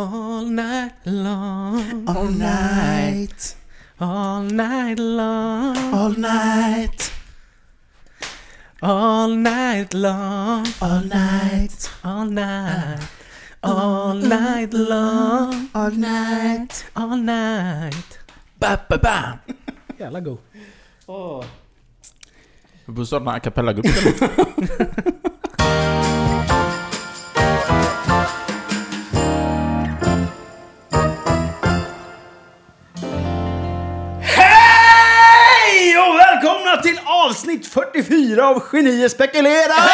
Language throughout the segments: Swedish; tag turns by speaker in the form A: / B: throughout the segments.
A: All night long,
B: All night,
A: all night long,
B: all night,
A: all night long,
B: all night,
A: all night, all night long,
B: all night.
A: all night.
C: Ba, ba, ba.
A: Jävla god.
C: Vi borde starta en a cappella-grupp
B: avsnitt 44 av Genier spekulerar!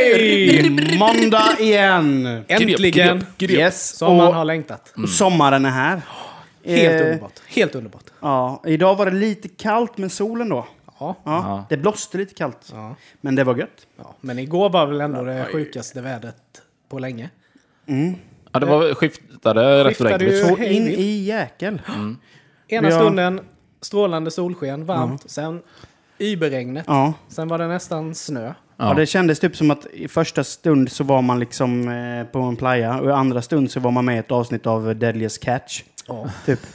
B: Hej! Måndag igen.
A: Äntligen!
B: Yes,
A: Som man
B: och
A: har längtat.
B: sommaren är här.
A: Helt
B: Eh,
A: underbart. Helt underbart.
B: Ja, idag var det lite kallt med solen då.
A: Ja.
B: Ja, Det blåste lite kallt.
A: Ja.
B: Men det var gött.
A: ja. Men igår var väl ändå det sjukaste vädret på länge.
C: Ja, det var skiftade rätt
A: Skiftade
C: ordentligt.
A: ju-
B: Så
A: hej
B: in
A: vilt.
B: i jäkel.
A: Ena
B: Ja.
A: stunden strålande solsken, varmt. Sen überregnet.
B: Ja.
A: Sen var det nästan snö.
B: Ja.
C: Ja.
B: det kändes typ som att i första stund så var man liksom eh, på en playa och i andra stund så var man med i ett avsnitt av Deadliest Catch.
A: Ja.
B: Typ.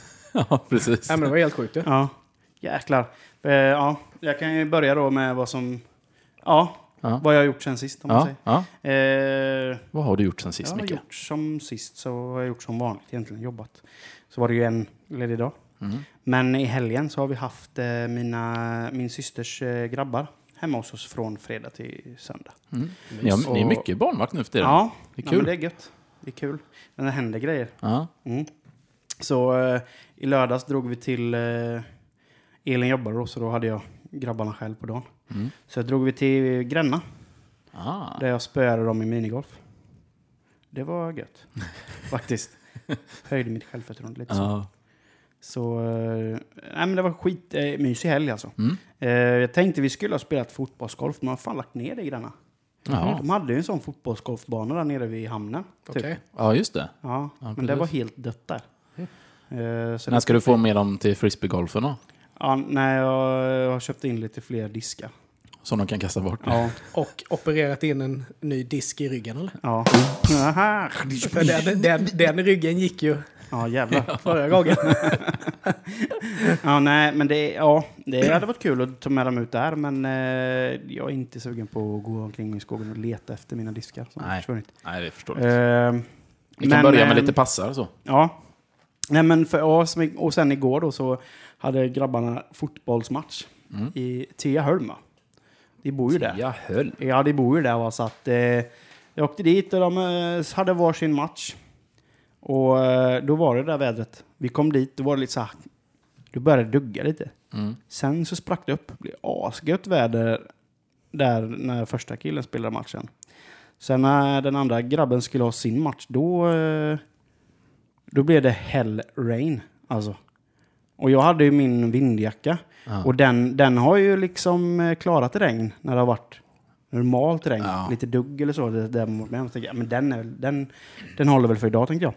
C: Ja, precis.
A: Nej, men det var helt sjukt du.
B: Ja, jäklar. Eh, ja, jag kan ju börja då med vad som... Ja,
C: Ja.
B: vad jag har gjort sen sist om man
C: Ja,
B: säger.
C: ja.
B: Eh,
C: Vad har du gjort sen
B: jag
C: sist,
B: har
C: Micke?
B: gjort som sist så har jag gjort som vanligt egentligen, jobbat. Så var det ju en ledig dag.
C: Mm.
B: Men i helgen så har vi haft eh, mina, min systers eh, grabbar hemma hos oss från fredag till söndag.
C: Mm. Ni, har, ni är mycket barnvakt nu för tiden.
B: Ja,
C: Det är
B: ja,
C: kul.
B: men det är gött. Det är kul. Men det händer grejer.
C: Ja.
B: Mm. Så eh, i lördags drog vi till... Eh, Elin jobbade då, så då hade jag grabbarna själv på dagen.
C: Mm.
B: Så drog vi till Gränna,
C: Ah.
B: där jag spöade dem i minigolf. Det var gött, faktiskt. Höjde mitt självförtroende lite så. Så, eh, nej men det var skit, eh, mysig helg alltså.
C: Mm.
B: Eh, jag tänkte vi skulle ha spelat fotbollsgolf, men jag har fan lagt ner det i Gränna.
C: Ja.
B: De hade ju en sån fotbollsgolfbana där nere vid hamnen. Typ.
A: Okej.
C: ja, just det.
B: Ja,
C: Ja,
B: men
C: precis.
B: det var helt dött där. Eh, så
C: När ska du få med dem till frisbeegolfen då?
B: Ja, nej, jag har köpt in lite fler diskar.
C: Som de kan kasta bort?
B: Ja.
A: Och opererat in en ny disk i ryggen eller?
B: Ja. Aha.
A: För den, den, den ryggen gick ju
B: Ja, jävlar.
A: förra gången.
B: Ja, nej, men det, ja, det hade varit kul att ta med dem ut där, men eh, jag är inte sugen på att gå omkring i skogen och leta efter mina diskar som har
C: Nej.
B: försvunnit.
C: Nej, det är förståeligt.
B: Eh,
C: Vi kan
B: men,
C: börja med
B: eh,
C: lite passar så.
B: Ja. Nej, men för, ja, och sen igår då så hade grabbarna fotbollsmatch
C: Mm.
B: i Tiaholm. De bor ju där.
C: Jag höll.
B: Ja, de bor ju där. Va? Så att, eh, jag åkte dit och de eh, hade varsin match. Och eh, då var det där vädret. Vi kom dit, då var det lite så här, då började det dugga lite.
C: Mm.
B: Sen så sprack det upp. Det blev asgött väder där när första killen spelade matchen. Sen när den andra grabben skulle ha sin match, då, eh, då blev det hell rain. Alltså. Och jag hade ju min vindjacka.
C: Ja.
B: Och den, den har ju liksom eh, klarat regn när det har varit normalt regn.
C: Ja.
B: Lite dugg eller så. Det, där mig. Jag tänkte, Men den, är, den, den håller väl för idag tänkte jag.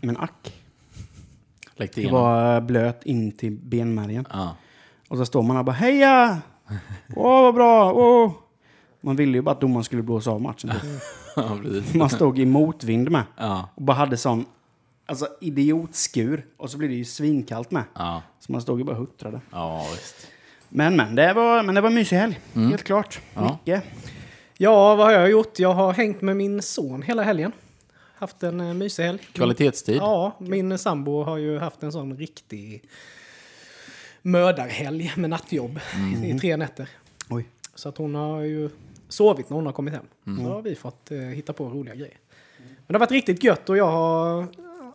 B: Men ack.
C: Till
B: Det
C: igenom.
B: var blöt in till benmärgen.
C: Ja.
B: Och så står man och bara heja! Åh, vad bra! Åh! Man ville ju bara att domaren skulle blåsa av matchen. typ.
C: ja, precis.
B: Man stod i motvind med.
C: Ja.
B: Och bara hade sån alltså, idiotskur. Och så blev det ju svinkallt med.
C: Ja.
B: Så man stod ju bara och huttrade.
C: Ja, visst.
B: Men, men, det var, men det var en mysig helg. Helt klart.
C: Ja.
A: Ja, vad har jag gjort? Jag har hängt med min son hela helgen. Haft en uh, mysig helg.
C: Kvalitetstid.
A: Ja, min sambo har ju haft en sån riktig mördarhelg med nattjobb i tre nätter.
B: Oj.
A: Så att hon har ju sovit när hon har kommit hem. Så har vi fått eh, hitta på roliga grejer. Men det har varit riktigt gött och jag har...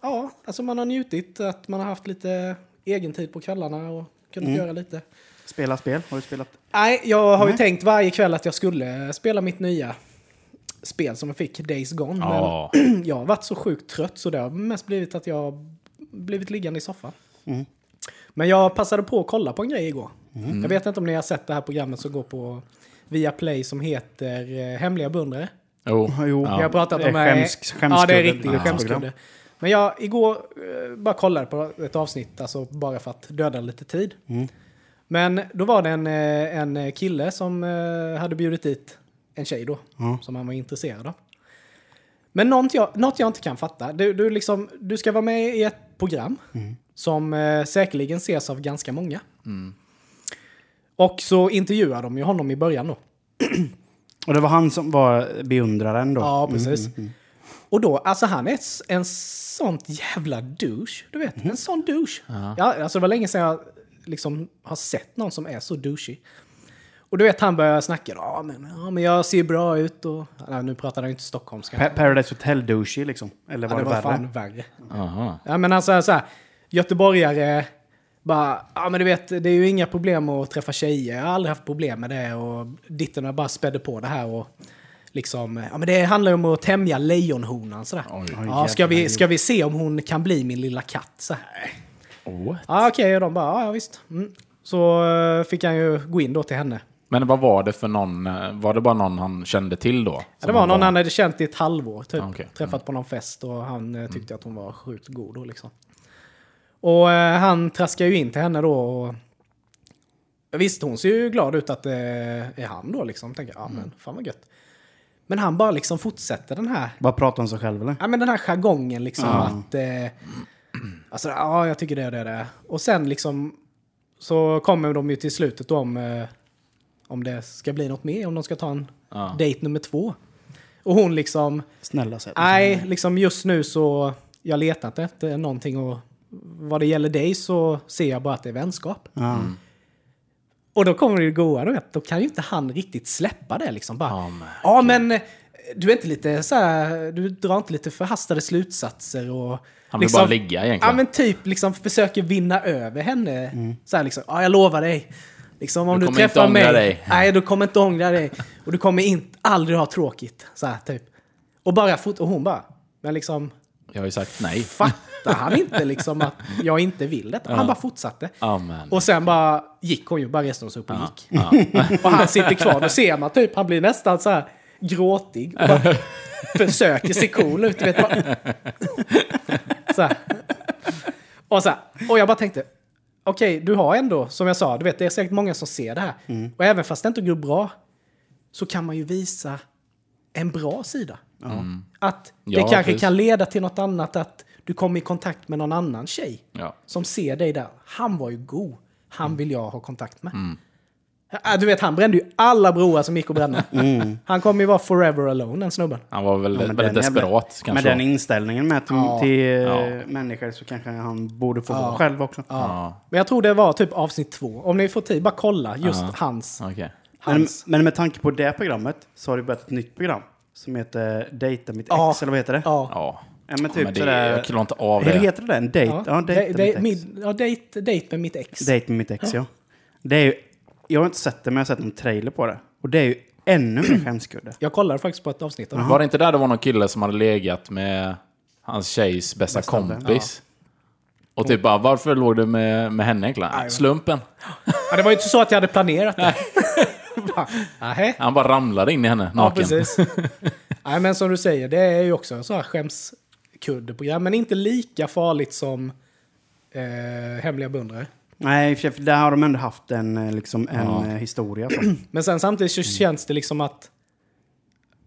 A: Ja, alltså man har njutit att man har haft lite egen tid på kvällarna och kunnat göra lite.
B: Spela spel? Har du spelat?
A: Nej, jag har ju
B: Nej.
A: tänkt varje kväll att jag skulle spela mitt nya spel som jag fick, Days Gone.
C: Ja.
A: Men jag har varit så sjukt trött så det har mest blivit att jag har blivit liggande i soffan.
B: Mm.
A: Men jag passade på att kolla på en grej igår. Jag vet inte om ni har sett det här programmet som går på via Play som heter eh, Hemliga beundrare.
C: Jo.
B: Jo.
A: Vi har pratat
B: Det är
A: om... eh,
B: skäms-
A: ja, det är riktigt
B: Ja.
A: skämskudde. Men jag igår eh, bara kollade på ett avsnitt, alltså bara för att döda lite tid.
B: Mm.
A: Men då var det en, en kille som eh, hade bjudit dit en tjej då,
B: Ja.
A: som han var intresserad av. Men något jag, något jag inte kan fatta. Du, du, liksom, du ska vara med i ett program som eh, säkerligen ses av ganska många. Och så intervjuar de ju honom i början då.
B: Och det var han som var beundraren då?
A: Ja, precis. Och då, alltså han är en sånt jävla douche. Du vet, en sån douche. Ja. alltså det var länge sedan jag liksom har sett någon som är så douchig. Och du vet, han börjar snacka. Ja, men, ja, men jag ser bra ut och... Ja, nu pratar han ju inte stockholmska.
B: Pa- Paradise Hotel douchey liksom? Eller var
A: ja,
B: det,
A: det var
B: värre?
A: fan värre.
C: Aha.
A: Ja, men alltså så här, göteborgare bara, ja men du vet, det är ju inga problem att träffa tjejer. Jag har aldrig haft problem med det och ditten har bara spädde på det här och liksom, ja men det handlar ju om att tämja lejonhonan sådär.
C: Oj.
A: Ja, ska vi, ska vi se om hon kan bli min lilla katt så här.
C: What?
A: Ja okej, och de bara, ja, ja visst. Mm. Så eh, fick han ju gå in då till henne.
C: Men vad var det för någon? eh, Var det bara någon han kände till då?
A: Ja, det var någon han hade känt i ett halvår, typ.
C: Ah, okej.
A: Träffat på någon fest och han eh, tyckte att hon var sjukt god då liksom. Och eh, han traskar ju in till henne då och... Visst, hon ser ju glad ut att det är han då liksom. Tänker, ja men fan vad gött. Men han bara liksom fortsätter den här,
B: Bara prata om sig själv eller?
A: ja men den här jargongen liksom
B: Ja.
A: att... Eh, alltså, ja jag tycker det och det och det. Och sen liksom så kommer de ju till slutet då om, eh, om det ska bli något mer, om de ska ta en
C: Ja.
A: dejt nummer två. Och hon liksom,
B: Snälla säg
A: nej, liksom just nu så, jag letar inte efter någonting och vad det gäller dig så ser jag bara att det är vänskap.
B: Ja.
A: Och då kommer det goa, du vet, då kan ju inte han riktigt släppa det liksom. Bara,
C: Ja, men-
A: ja men du är inte lite så här, du drar inte lite förhastade slutsatser och...
C: Han vill
A: liksom,
C: bara ligga egentligen.
A: Ja men typ liksom försöker vinna över henne. Så här liksom, ja jag lovar dig. Liksom om
C: Du
A: du,
C: inte
A: träffar
C: ångra
A: mig.
C: dig.
A: Nej, du kommer inte ångra dig. Och du kommer inte, aldrig ha tråkigt. Så här typ. Och bara fot och hon bara, men liksom
C: Jag har ju sagt nej.
A: fattar han inte liksom att jag inte vill detta? Han bara fortsatte.
C: Amen.
A: Och sen bara gick hon ju, bara reste hon sig upp och gick.
C: Ja.
A: Och han sitter kvar, då ser man typ, han blir nästan så här gråtig. Och bara försöker se cool ut, du vet. Bara. Så här. Och, så här. och jag bara tänkte, okej, du har ändå, som jag sa, du vet, det är säkert många som ser det här. Och även fast det inte går bra, så kan man ju visa en bra sida. Att det
C: Ja,
A: kanske
C: precis.
A: kan leda till något annat, att du kommer i kontakt med någon annan tjej
C: Ja.
A: som ser dig där. Han var ju god. Han
C: Mm.
A: vill jag ha kontakt med. Ja, Du vet, han brände ju alla broar som gick att bränna. Han kommer ju vara forever alone, den snubben.
C: Han var väl
B: Ja, men
C: väldigt desperat
B: Med
C: kanske.
B: den inställningen med till,
A: Ja.
B: till eh,
C: Ja.
B: människor så kanske han borde få
A: Ja.
B: vara själv också.
C: Ja.
A: Men jag tror det var typ avsnitt två. Om ni får tid, bara kolla just
C: Ja.
A: hans.
B: Men,
A: hans.
B: men med tanke på det programmet så har det börjat ett nytt program som heter Dejta mitt ex,
A: Ja.
B: eller vad heter det?
A: Ja.
C: Ja.
B: Ja, men
C: Ja,
B: typ
C: men det,
B: sådär...
C: jag klarar inte av
B: Hur
C: det.
B: heter det? En dejt? Ja, dejta
A: Dej-
B: mitt ex.
A: min- ja, dejt, dejt med mitt ex.
B: Dejt med mitt ex, ja. Det är ju, jag har inte sett det, men jag har sett en trailer på det. Och det är ju ännu mer skämskudde.
A: Jag kollade faktiskt på ett avsnitt av det.
C: Var det inte där det var någon kille som hade legat med hans tjejs bästa,
B: Bästa
C: kompis? Och typ bara, varför låg du med, med henne egentligen?
A: Nej,
C: Slumpen.
A: Ja, det var ju inte så att jag hade planerat det. Bara, Nähä.
C: Han bara ramlade in i henne
A: Ja,
C: naken.
A: precis. Nej, men som du säger, det är ju också så här skämskuddeprogram. Men inte lika farligt som eh, Hemliga beundrare.
B: Nej, för där har de ändå haft en, eh, liksom, en
C: Ja.
B: eh, historia. Så.
A: Men sen samtidigt så känns det liksom att...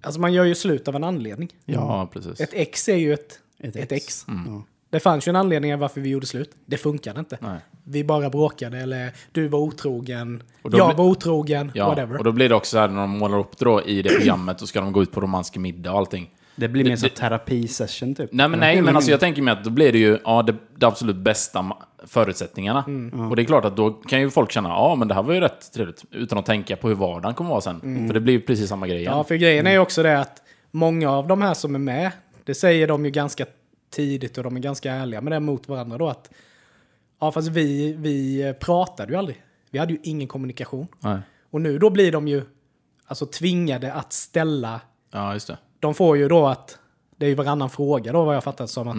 A: Alltså man gör ju slut av en anledning.
C: Ja, precis.
A: Ett ex är ju ett,
B: Ett
A: ett,
B: ex.
A: ex.
B: Ja.
A: Det fanns ju en anledning varför vi gjorde slut. Det funkade inte.
C: Nej.
A: Vi bara bråkade eller du var otrogen,
C: Och
A: jag var otrogen,
C: Ja,
A: whatever.
C: och då blir det också så här när de målar upp det då i det programmet, så ska de gå ut på romansk middag och allting.
B: Det blir mer som terapisession typ.
C: Nej, men, nej, men alltså jag tänker mig att då blir det ju ja, det, det absolut bästa förutsättningarna.
A: Mm.
C: Och det är klart att då kan ju folk känna, ja men det här var ju rätt trevligt, utan att tänka på hur vardagen kommer vara sen. För det blir ju precis samma grej igen.
A: Mm. Ja, för grejen är ju också det att många av de här som är med, det säger de ju ganska tidigt och de är ganska ärliga med det mot varandra då att ja, fast vi, vi pratade ju aldrig. Vi hade ju ingen kommunikation.
C: Nej.
A: Och nu då blir de ju alltså tvingade att ställa,
C: Ja, just det.
A: De får ju då att, det är ju varannan fråga då vad jag fattat som att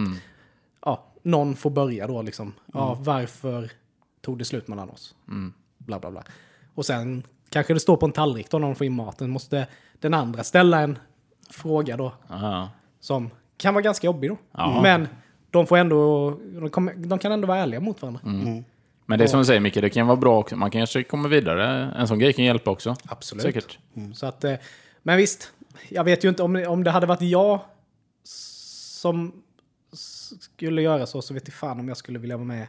A: ja, någon får börja då liksom. Ja, varför tog det slut mellan oss? Bla bla bla. Och sen kanske det står på en tallrik då när de får in maten. Måste den andra ställa en fråga då
C: Ja.
A: som kan vara ganska jobbig då.
C: Ja.
A: Men de får ändå, de, kommer, de kan ändå vara ärliga mot varandra.
C: Men det är som du säger Micke, det kan vara bra också. Man kanske kommer vidare. En sån grej kan hjälpa också.
A: Absolut.
C: Säkert.
A: Så att, eh, men visst, jag vet ju inte om, om det hade varit jag som skulle göra så, så vet jag fan om jag skulle vilja vara med.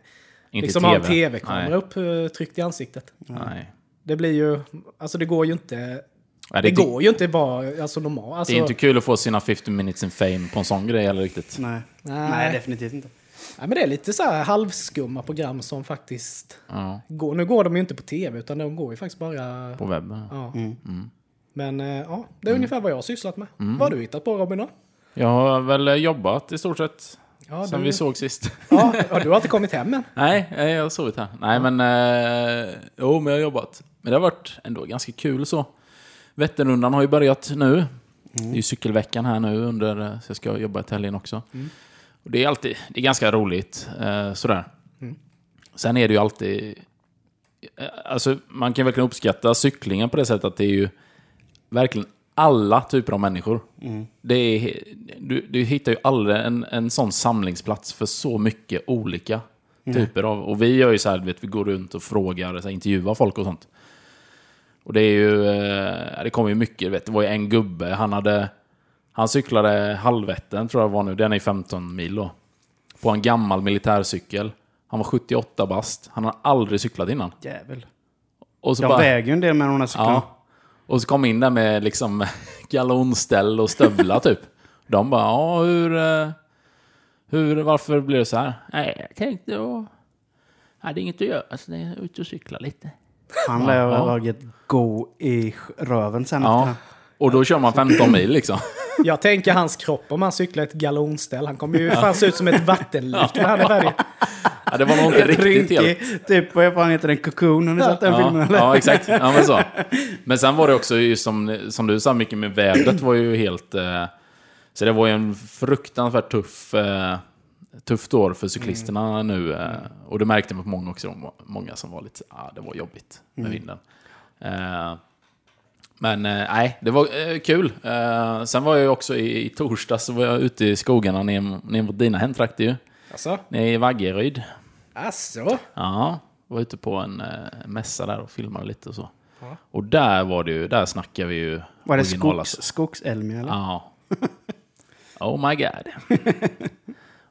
C: Inte
A: liksom
C: i
A: ha en
C: TV.
A: tv-kamera upptryckt i ansiktet.
C: Nej.
A: Det blir ju, alltså det går ju inte,
C: Nej,
A: det,
C: det,
A: går ju inte bara, alltså normalt. Alltså,
C: det är inte kul att få sina 50 minutes in fame på en sån grej eller riktigt.
B: Nej.
A: Nej.
B: Nej, definitivt inte.
A: Nej, men det är lite så här halvskumma program som faktiskt
C: Ja,
A: går. Nu går de ju inte på tv, utan de går ju faktiskt bara...
C: på webben.
A: Ja.
C: Mm.
A: Men eh, ja, det är ungefär vad jag har sysslat med. Vad har du hittat på Robin då?
C: Jag har väl eh, jobbat i stort sett
A: Ja,
C: sen
A: du,
C: vi såg sist.
A: ja, ja, du har inte kommit hem än.
C: Nej, jag har sovit här. Nej, men... Eh, jo, men jag har jobbat. Men det har varit ändå ganska kul så. Vätternrundan har ju börjat nu. Det är ju cykelveckan här nu under... eh, Så jag ska jobba till helgen också. Och det är alltid... Det är ganska roligt. Eh, sådär. Sen är det ju alltid... Alltså, man kan verkligen uppskatta cyklingen på det sättet att det är ju verkligen alla typer av människor. Det är, du, du hittar ju aldrig en, en sån samlingsplats för så mycket olika typer av... Och vi gör ju så här, vet, vi går runt och frågar, så här, intervjuar folk och sånt. Och det är ju... Eh, det kommer ju mycket, vet, det var ju en gubbe, han hade... Han cyklade halvvätten, tror jag var nu, den är 15 mil då. På en gammal militärcykel. Han var 78 bast, han har aldrig cyklat innan.
B: Jävel.
C: Och så
B: Jag
C: bara,
B: väger ju en del med de här cyklarna.
C: Ja. Och så kom in där med liksom galonställ och stövlar typ. De bara, ja hur, eh, hur, varför blir det så här? Nej, jag tänkte och hade inget att göra så jag är ute och cykla lite.
B: Han lär ha tagit go i röven sen efter
C: Ja.
B: det.
C: Och då kör man 15 mil liksom.
A: Jag tänker hans kropp om han cyklar ett galonställ. Han kommer ju fan se ut som ett vattenlik när han är färdig.
C: Ja, det var nog inte riktigt helt...
B: Typ, vad fan heter den? Cocoon? Har ni sett den
C: Ja,
B: filmen? Eller?
C: ja, exakt. Ja, men, så. men sen var det också, ju som, som du sa, mycket med vädret var ju helt... Eh, så det var ju en fruktansvärt tuff, eh, tufft år för cyklisterna nu. Eh, och det märkte man på många också. Många som var lite, ah, det var jobbigt med vinden. Eh, men eh, nej, det var eh, kul. Eh, sen var jag ju också i, i torsdag så var jag ute i skogarna ner, ner mot dina hemtrakter ju.
A: Alltså,
C: Nere i Vaggeryd.
A: alltså.
C: Ja, var ute på en mässa där och filmade lite och så.
A: Ja.
C: Och där var det ju, där snackar vi ju
B: Var det skogs, skogsälmia eller?
C: Ja. Oh my god.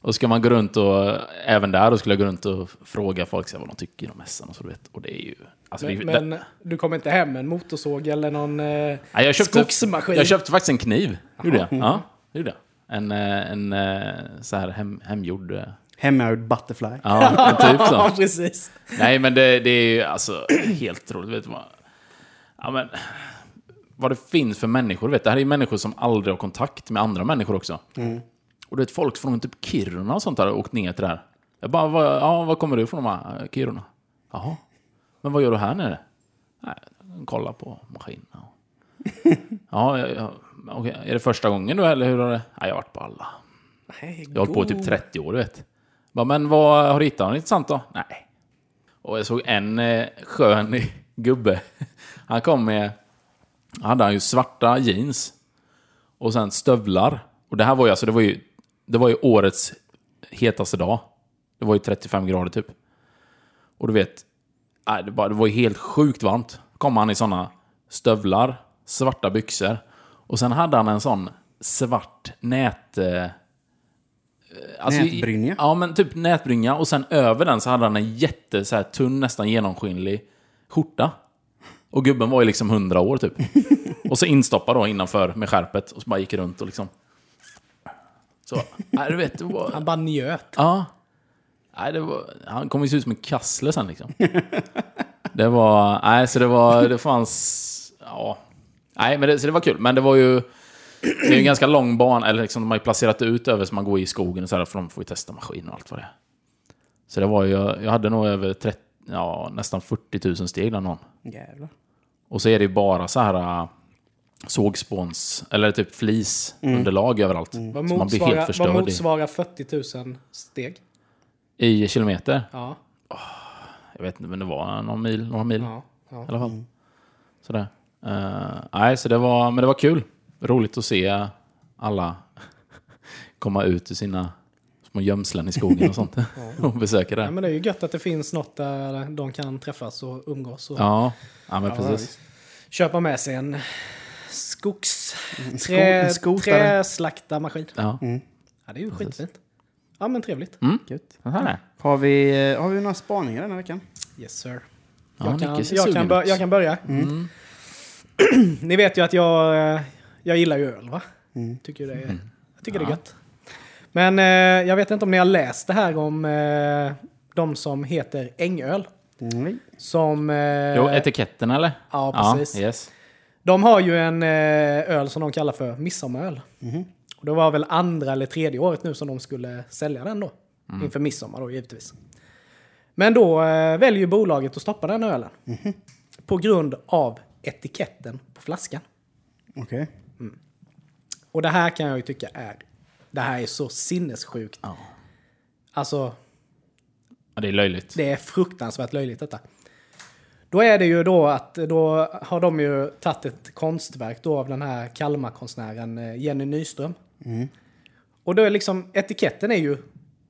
C: och ska man gå runt och, även där, då skulle jag gå runt och fråga folk så här, vad de tycker om mässan och så du vet. Och det är ju... Alltså,
A: Men,
C: det,
A: men du kommer inte hem med en motorsåg eller någon eh,
C: Nej, jag köpte,
A: skogsmaskin?
C: Jag köpte faktiskt en kniv. Gjorde jag. Ja, det gjorde jag. En, eh, en eh, så här hem, hemgjord... eh,
B: Hemmagjord butterfly.
C: Ja, en typ så.
A: Ja, precis.
C: Nej, men det, det är ju alltså helt roligt. Vet du vad? Ja, men, vad det finns för människor. Vet, det här är ju människor som aldrig har kontakt med andra människor också. Och det är folk från typ Kiruna och sånt där åkt ner till det här. Jag bara, vad, ja, var kommer du ifrån? De här, Kiruna. Jaha. Men vad gör du här nere? Nej, kolla på maskinerna. Ja, ja, ja okej. Är det första gången du eller hur har det? Nej, jag har varit på alla.
A: Nej,
C: Jag har hållit på i typ
A: god.
C: 30 år, du vet. Bara, men vad har du hittat något intressant då? Nej. Och jag såg en eh, skön gubbe. Han kom med, hade han ju svarta jeans. Och sen stövlar. Och det här var ju alltså, det var ju, det var ju årets hetaste dag. Det var ju 35 grader typ. Och du vet, nej, det, var ju helt sjukt varmt. Kom han i såna stövlar, svarta byxor. Och sen hade han en sån svart nät... Eh, alltså,
B: Nätbrynja?
C: Ja, men typ nätbrynja. Och sen över den så hade han en jätte, så här, tunn, nästan genomskinlig skjorta. Och gubben var ju liksom 100 år typ. och så instoppad då innanför med skärpet. Och så bara gick runt och liksom... Så, nej, du vet, det var...
A: Han bara njöt.
C: Ja. Nej, det var, han kom ju se ut som en kassler sen liksom. det var, nej så det var, det fanns, ja. Nej, men det, så det var kul. Men det var ju, det är ju en ganska lång bana, eller liksom de har ju placerat ut över så man går i skogen och så här, för de får ju testa maskin och allt vad det är. Så det var ju, jag hade nog över 30, ja, nästan 40 000 steg där någon.
B: Jävlar.
C: Och så är det ju bara så här sågspåns, eller typ flisunderlag överallt.
A: Vad
C: Så man blir helt
A: motsvarar, vad motsvarar 40 000 steg?
C: i kilometer.
A: Ja.
C: Jag vet inte, men det var någon mil, några mil
A: ja, ja.
C: i alla fall. Sådär. Uh, nej, så det var, men det var kul. Roligt att se alla komma ut ur sina små gömslen i skogen och sånt. och besöka
A: ja.
C: det.
A: men det är ju gött att det finns något där de kan träffas och umgås. Och
C: Ja, ja men
A: Ja,
C: precis.
A: Köpa med sig en skogs...
B: sko-
A: Trä, träslaktarmaskin.
C: Ja.
A: Ja, det är ju skitfint. Ja, men trevligt.
C: Här är.
B: Har vi, eh, har vi några spaningar den här veckan?
A: Yes sir.
C: Ja,
A: Jag kan, jag, kan bör,
C: ut.
A: jag kan börja.
C: Mm.
A: Ni vet ju att jag, eh, jag gillar ju öl va?
B: Mm.
A: Tycker det
C: Mm.
A: jag tycker det är gött. Men eh, jag vet inte om ni har läst det här om eh, de som heter Ängöl.
B: Nej.
A: Som... Eh,
C: Jo, etiketten eller?
A: Ja, precis.
C: yes.
A: De har ju en eh, öl som de kallar för midsommaröl.
B: Mhm.
A: Och det var väl andra eller tredje året nu som de skulle sälja den då. Inför midsommar då givetvis. Men då eh, väljer ju bolaget att stoppa den ölen. På grund av etiketten på flaskan.
B: Okej.
A: Och det här kan jag ju tycka är... Det här är så sinnessjukt.
C: Ja.
A: Alltså,
C: Ja, det är löjligt.
A: det är fruktansvärt löjligt detta. Då är det ju då att då har de ju tagit ett konstverk då av den här Kalmarkonstnären eh, Jenny Nyström. Och då är liksom etiketten är ju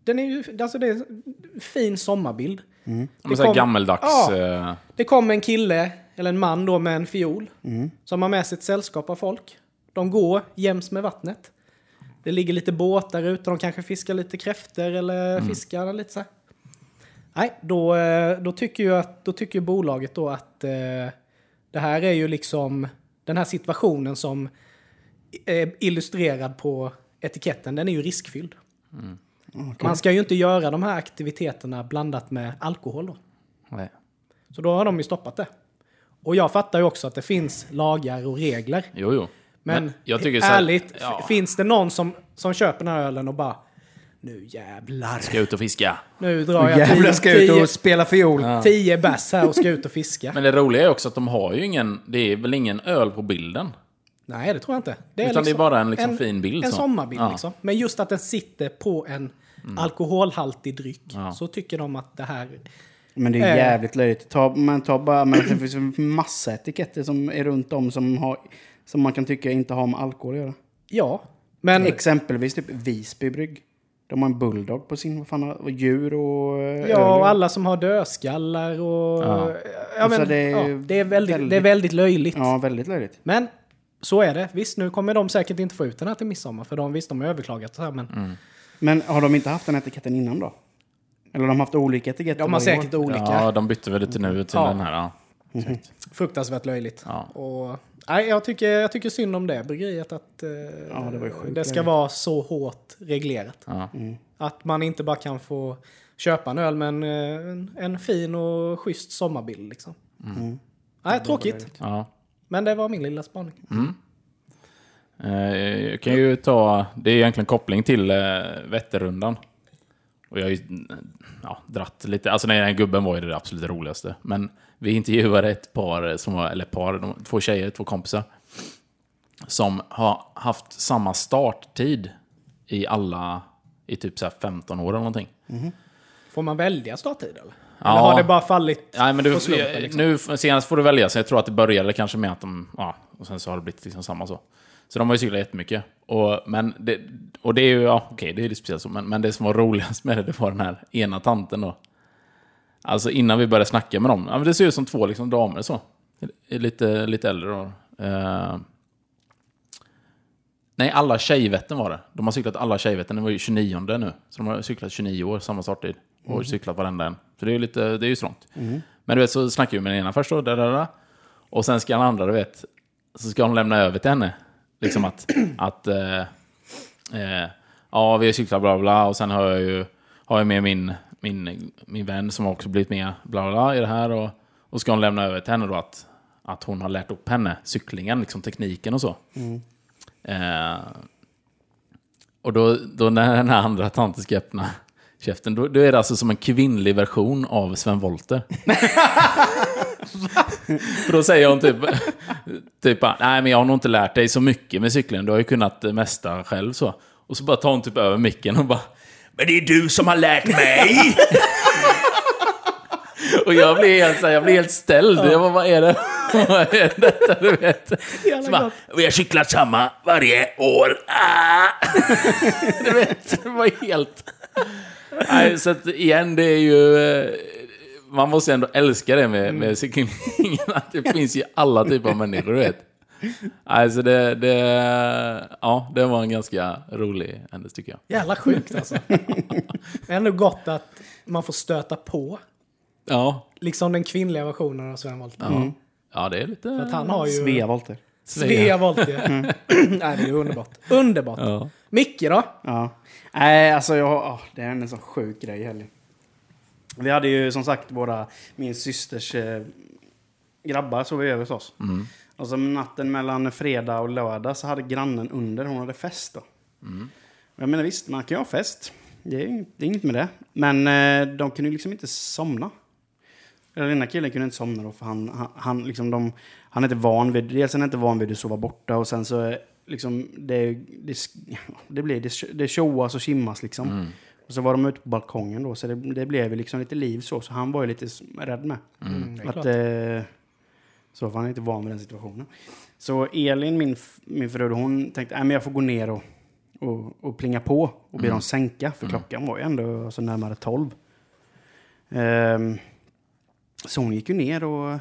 A: den är ju alltså det är en fin sommarbild.
C: Mm.
A: Det kom-
C: gammeldags...
A: Ja.
C: eh,
A: Det kommer en kille eller en man då med en fiol som har med sig ett sällskap av folk. De går jäms med vattnet. Det ligger lite båtar ute, de kanske fiskar lite kräftor eller fiskar lite så här. Nej, då, eh, då, tycker ju att, då tycker ju bolaget då att eh, det här är ju liksom den här situationen som är illustrerad på etiketten, den är ju riskfylld. Man ska ju inte göra de här aktiviteterna blandat med alkohol då.
C: nej.
A: Så då har de ju stoppat det. Och jag fattar ju också att det finns lagar och regler.
C: Jo, jo.
A: Men,
C: jag tycker så här-
A: ärligt,
C: ja.
A: finns det någon som, som köper den här ölen och bara nu jävlar,
C: Ska ut och fiska.
A: nu drar jag
B: Jävlar
A: tio,
B: ska jag ut och spela fiol.
A: tio bärs här och ska ut och fiska.
C: Men det roliga är också att de har ju ingen... Det är väl ingen öl på bilden?
A: Nej, det tror jag inte. Det
C: Utan det är bara en liksom fin bild
A: En
C: så.
A: sommarbild
C: Ja. Mm.
A: liksom. Men just att den sitter på en alkoholhaltig dryck så tycker de att det här...
B: Men det är jävligt löjligt. Ta, men ta bara, men det finns en massa etiketter som är runt om som, har, som man kan tycka inte har med alkohol att göra.
A: Ja, men...
B: Exempelvis typ Visby brygg. De har en bulldog på sin, vad fan, och djur och eh,
A: Ja, och alla som har dödskallar och...
C: Ja.
A: Ja. Men,
B: det är
A: ja, det, är väldigt, det är
B: väldigt-
A: väldigt löjligt.
B: Ja, väldigt löjligt.
A: Men så är det. Visst, nu kommer de säkert inte få ut den här till midsommar. För de, visst, de har överklagat så här, men
C: Mm.
B: Men har de inte haft den etiketten innan då? Eller de har haft olika etiketter?
A: de har
B: varje år?
A: säkert olika.
C: Ja, de bytte väl lite nu till
A: Ja.
C: den här. Ja.
A: Fruktansvärt löjligt.
C: Ja.
A: Och, nej, jag, tycker, jag tycker synd om det bryggeriet. Att eh,
B: Ja, det sjukt
A: det ska
B: löjligt.
A: vara så hårt reglerat.
C: Ja.
A: Att man inte bara kan få köpa en öl med en, en, fin och schysst sommarbild. Liksom. Nej, tråkigt.
C: Ja.
A: Men det var min lilla spaning.
C: Eh, Jag kan ju ta, det är egentligen koppling till eh, Vätternrundan. Och jag har ju ja, dratt lite, alltså den här gubben var ju det absolut roligaste. Men vi intervjuade ett par, som var, eller par, två tjejer, två kompisar. Som har haft samma starttid i alla, i typ så här 15 år eller någonting.
A: Får man välja starttid eller?
C: Ja.
A: Eller har det bara fallit
C: Nej, men du,
A: på slumpen? Liksom?
C: nu senast får du välja, så jag tror att det började kanske med att de, ja, och sen så har det blivit liksom samma så. Så de har ju cyklat jättemycket. Och, men det, och det är ju, ja okej, det är lite speciellt så, men, men det som var roligast med det, det var den här ena tanten då. Alltså innan vi började snacka med dem, ja, men det ser ut som två liksom damer så. Lite, lite äldre då. Eh, nej, alla Tjejvätten var det. De har cyklat alla Tjejvätten, det var ju 29 nu. Så de har cyklat 29 år, samma starttid. Och cyklat varenda en. Så det är ju lite, det är ju strångt. Men du vet, så snackar vi med den ena först då, där, där, där. Och sen ska den andra, du vet, så ska de lämna över till henne. Liksom att, att eh, eh, ja, vi har cyklat bla bla, och sen har jag ju har jag med min, min, min vän som också blivit med bla bla, bla i det här. Och, och ska hon lämna över till henne då att, att hon har lärt upp henne cyklingen, liksom tekniken och så. Eh, och då, då när den här andra tanten ska öppna käften, då, då är det alltså som en kvinnlig version av Sven Wollter. För då säger hon typ, typ nej men jag har nog inte lärt dig så mycket med cykeln, du har ju kunnat mesta själv så. Och så bara tar hon typ över micken och bara, men det är du som har lärt mig! och jag blir helt, jag blir helt ställd, jag bara, vad är det? vad är detta du vet? Så bara, vi har cyklat samma varje år. Ah! du vet, det var helt... Nej, så att igen, det är ju... eh, Man måste ändå älska det med, med cyklingen. Att det finns ju alla typer av människor, du vet. Alltså det, det, ja, det var en ganska rolig händelse tycker jag.
A: Jävla sjukt alltså. Det är ändå gott att man får stöta på.
C: Ja,
A: Liksom den kvinnliga versionen av Sven Wollter.
C: ja. ja det är lite...
A: För att han har ju...
B: Svea Volter.
A: Svea Wollter. Nej, det är underbart. Underbart.
C: Ja.
A: Micke då?
B: Ja. Nej, alltså jag, oh, det är en sån sjuk grej i helgen. Vi hade ju som sagt våra, min systers eh, grabbar sov över hos oss. Och så natten mellan fredag och lördag så hade grannen under, hon hade fest då. Och Jag menar visst, man kan ju ha fest. Det är, det är inget med det. Men eh, de kunde ju liksom inte somna. Den ena killen kunde inte somna då för han, han, han, liksom de, han är inte van vid, dels är han inte van vid att sova borta och sen så är liksom det, det, det blir, det, det tjoas och kimmas liksom. Och så var de ute på balkongen då så det, det blev ju liksom lite liv så, så han var ju lite rädd med.
A: Mm, det är
B: att,
A: klart.
B: eh, så var han inte van vid den situationen. Så Elin, min, min fru, hon tänkte att jag får gå ner och, och, och plinga på och be dem sänka. För klockan var ju ändå alltså, närmare tolv. Ehm, så hon gick ju ner och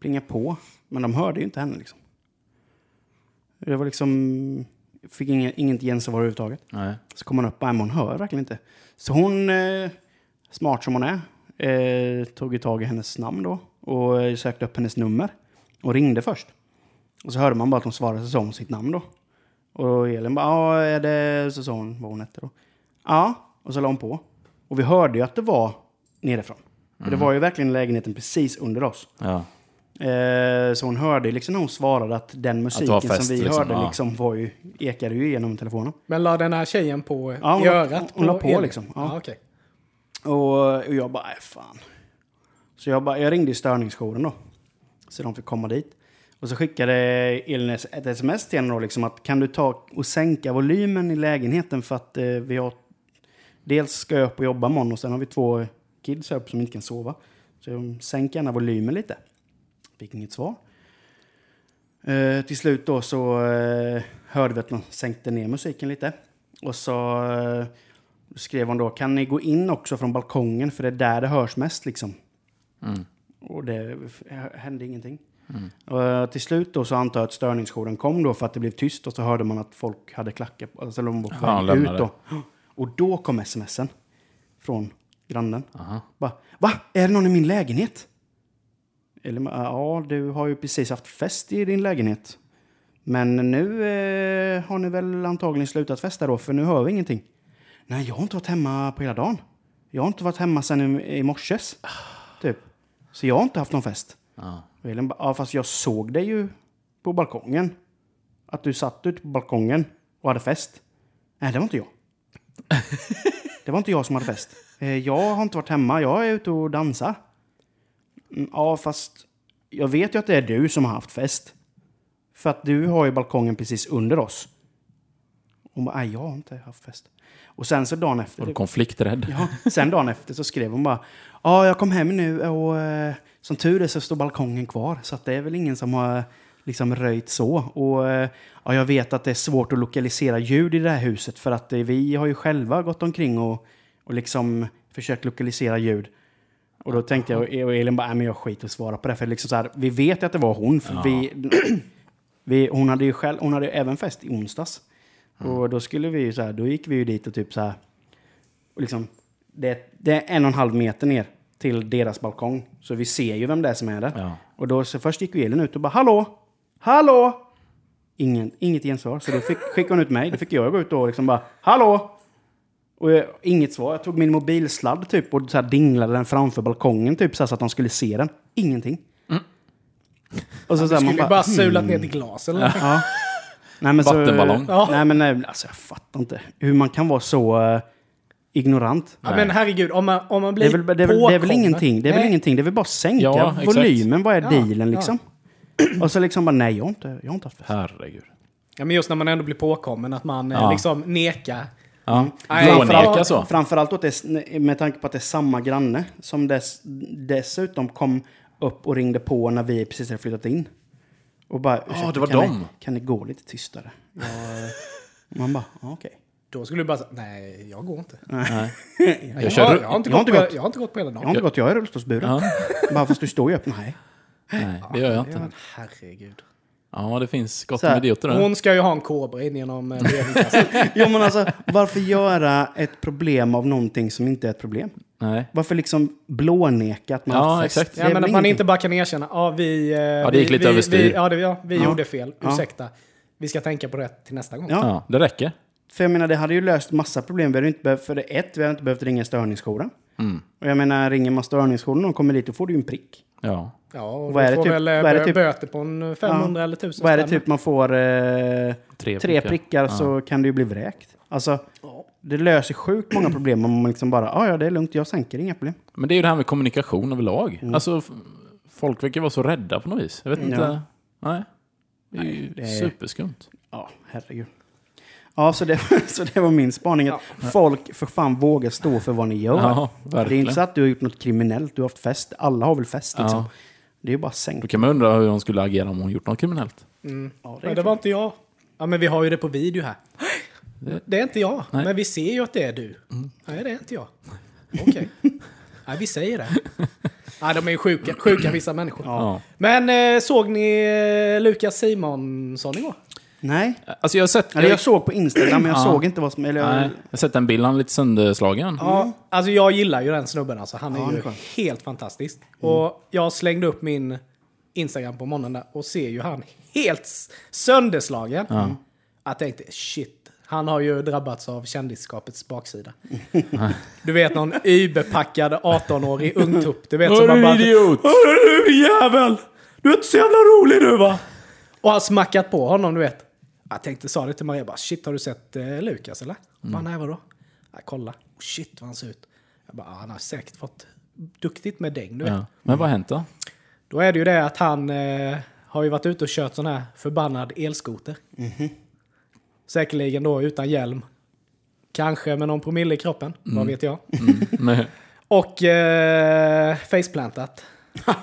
B: plingade på. Men de hörde ju inte henne liksom. Det var liksom... Fick ingen, inget gensvar överhuvudtaget.
C: Nej.
B: Så kom hon upp och hon hör verkligen inte. Så hon, eh, smart som hon är, eh, tog ju tag i hennes namn då och sökte upp hennes nummer och ringde först. Och så hörde man bara att hon svarade hon sitt namn då. Och Elin bara, ja, är det... Så sa hon vad hon hette då. Ja, och så la hon på. Och vi hörde ju att det var nerifrån. För det var ju verkligen lägenheten precis under oss.
C: Ja.
B: Eh, så hon hörde liksom när hon svarade att den musiken
C: var fest,
B: som vi
C: liksom,
B: hörde
C: ja.
B: liksom var ju, ekade ju igenom telefonen.
A: Men la den här tjejen på
B: Ja, hon
A: i örat?
B: hon la på
A: Elin?
B: liksom, ja.
A: Ja, okej.
B: Och, och jag bara, nej fan. Så jag, bara, jag ringde störningsjouren då. Så de fick komma dit. Och så skickade Elin ett sms till henne då, liksom att kan du ta och sänka volymen i lägenheten för att eh, vi har... Dels ska jag upp och jobba imorgon och sen har vi två kids här uppe som inte kan sova. Så sänk gärna volymen lite. Fick inget svar. Eh, till slut då så eh, hörde vi att de sänkte ner musiken lite. Och så eh, skrev hon då, kan ni gå in också från balkongen för det är där det hörs mest liksom. Och det hände ingenting. Och eh, till slut då så antar jag att störningsjouren kom då för att det blev tyst och så hörde man att folk hade klackar på, alltså de var på
C: lämnade.
B: ut då. Och då kom smsen från grannen.
C: Aha.
B: Bara, Va? Är det någon i min lägenhet? Eller, ja, du har ju precis haft fest i din lägenhet. Men nu eh, har ni väl antagligen slutat festa då, för nu hör vi ingenting. Nej, jag har inte varit hemma på hela dagen. Jag har inte varit hemma sedan i, i morses. Typ. Så jag har inte haft någon fest.
C: Ja.
B: Och Elin bara, ja fast jag såg dig ju på balkongen. Att du satt ute på balkongen och hade fest. Nej, det var inte jag. det var inte jag som hade fest. Eh, Jag har inte varit hemma, jag är ute och dansar. Mm, Ja, fast jag vet ju att det är du som har haft fest. För att du har ju balkongen precis under oss. Hon bara, nej jag har inte haft fest. Och sen så dagen efter...
C: Var du konflikträdd?
B: Ja, sen dagen efter så skrev hon bara Ja, jag kom hem nu och eh, som tur är så står balkongen kvar. Så att det är väl ingen som har liksom röjt så. Och eh, ja, jag vet att det är svårt att lokalisera ljud i det här huset för att eh, vi har ju själva gått omkring och, och liksom försökt lokalisera ljud. Och då tänkte jag, och Elin bara, nej men jag skiter och svara på det. För liksom så här, vi vet ju att det var hon. För vi, vi, hon hade ju själv, hon hade ju även fest i onsdags. Och då skulle vi ju så här, då gick vi ju dit och typ så här, och liksom, det, det är en och en halv meter ner till deras balkong. Så vi ser ju vem det är som är där.
C: Ja.
B: Och då så först gick ju Elin ut och bara hallå, hallå! Ingen, inget gensvar. Så då fick, skickade hon ut mig. Då fick jag gå ut och liksom bara hallå! Och jag, inget svar. Jag tog min mobilsladd typ och så dinglade den framför balkongen typ så, här, så att de skulle se den. Ingenting. Och så, så här,
A: Skulle
B: man bara,
A: bara sulat ner till glas eller.
B: Ja. Nej, men
C: Vattenballong.
B: Så,
A: Ja.
B: Nej, men nej, alltså, jag fattar inte hur man kan vara så eh, ignorant.
A: Ja, men herregud, om man, om man
B: Det
A: blir
B: är, väl, det, är väl, det är väl ingenting. Det är väl
A: Nej.
B: ingenting. Det är väl bara att sänka
C: Ja, exakt.
B: volymen. Vad är
A: Ja,
B: dealen
A: ja.
B: liksom? Och så liksom bara, nej, jag har inte, jag har inte haft fest.
C: Herregud.
A: Ja, men just när man ändå blir påkommen, att man eh,
C: Ja.
A: liksom nekar.
C: Ja.
A: Nej,
C: Blåneka
A: framförallt-
C: så.
B: Framförallt åt det, med tanke på att det är samma granne som dess, dessutom kom upp och ringde på när vi precis hade flyttat in. Och bara, "Ursäkta,
C: det var
B: kan
C: dem."
B: Ni, kan ni gå lite tystare? Jag, eh, man bara, ja, okej.
A: Då skulle du bara säga, nej, jag går inte.
C: Nej.
A: Jag,
C: Jag kör-
A: har, jag, har inte
B: jag har
A: gått på,
B: gått.
A: jag har inte gått på hela
B: Jag har
A: dagen.
B: inte gått, jag är rullstolsburen.
C: Ja.
B: Bara fast du står ju upp. Nej.
C: Nej, det gör jag
A: Ja,
C: inte.
A: men herregud.
C: Ja, det finns gott om idioter där.
A: Hon ska ju ha en kobra in genom eh, brevinkastet.
B: Jo men alltså, varför göra ett problem av någonting som inte är ett problem?
C: Nej.
B: Varför liksom blåneka att man
C: Ja, exakt.
A: Ja, men att man inte bara kan erkänna, ja vi... eh, Ja,
C: det gick lite
A: vi,
C: överstyr.
A: Vi, ja, det, ja, vi
B: Ja.
A: gjorde fel,
B: Ja.
A: ursäkta. Vi ska tänka på det till nästa gång.
B: Ja.
C: Ja, det räcker.
B: För jag menar, det hade ju löst massa problem. Vi hade inte behövt, för det ett, vi hade inte behövt ringa störningsjouren.
C: Mm.
B: Och jag menar, ringer man störningsjouren och kommer dit, då får du ju en prick.
C: Ja.
A: Ja, och
B: Vad är
A: du
B: det
A: får
B: typ-
A: väl eh,
B: vad är det
A: bö-
B: typ-
A: böter på en 500 eller 1000
B: Vad är det typ man får eh,
C: Tre,
B: tre prickar så kan du ju bli vräkt. Alltså, det löser sjukt många problem om man liksom bara, ja ja det är lugnt, jag sänker, inga problem.
C: Men det är ju det här med kommunikation överlag.
B: Mm.
C: Alltså, folk verkar vara så rädda på något vis. Jag vet
B: Ja.
C: inte. Nej. Det är ju
B: Nej, det är-
C: superskumt.
B: Ja, herregud. Ja, så det, så det var min spaning. Att Folk för fan vågar stå för vad ni gör.
C: Ja,
B: det är inte så att du har gjort något kriminellt, du har haft fest. Alla har väl fest liksom.
C: Ja.
B: Det är ju bara sänk.
C: Då kan man undra hur hon skulle agera om hon gjort något kriminellt.
A: Mm.
B: Ja,
A: Nej, det var inte jag. Ja, men vi har ju det på video här. Det är inte jag,
C: Nej.
A: men vi ser ju att det är du. Nej, det är inte jag. Okej. Nej, vi säger det. Nej, de är ju sjuka, sjuka vissa människor.
C: Ja.
A: Men eh, såg ni eh, Lukas Simonsson igår?
B: Nej,
C: Alltså jag har sett...
B: eller jag såg på Instagram men jag
C: Ja.
B: såg inte vad som... Eller jag,
C: Nej, jag har sett en bild, han är lite sönderslagen.
A: Ja, alltså jag gillar ju den snubben alltså. Han är
B: Ja, han är
A: ju
B: skön.
A: helt fantastisk. Och jag slängde upp min Instagram på morgonen där och ser ju han helt s- sönderslagen. Jag tänkte shit, han har ju drabbats av kändisskapets baksida. du vet någon überpackad 18-årig ungtupp. Du vet som man bara...
C: idiot!
A: Hörru du jävel! Du är inte så jävla rolig du va? Och han smackat på honom du vet. Jag tänkte, sa det till Maria, bara, shit har du sett eh, Lukas eller? Mm. Bara, nej vadå? Jag kolla, oh, shit vad han ser ut. Jag bara, ah, han har säkert fått duktigt med däng du vet.
C: Ja. Men vad har hänt då?
A: Då är det ju det att han eh, har ju varit ute och kört sån här förbannad elskoter. Säkerligen då utan hjälm. Kanske med någon promille i kroppen, vad vet jag.
C: Men,
A: Och eh, faceplantat.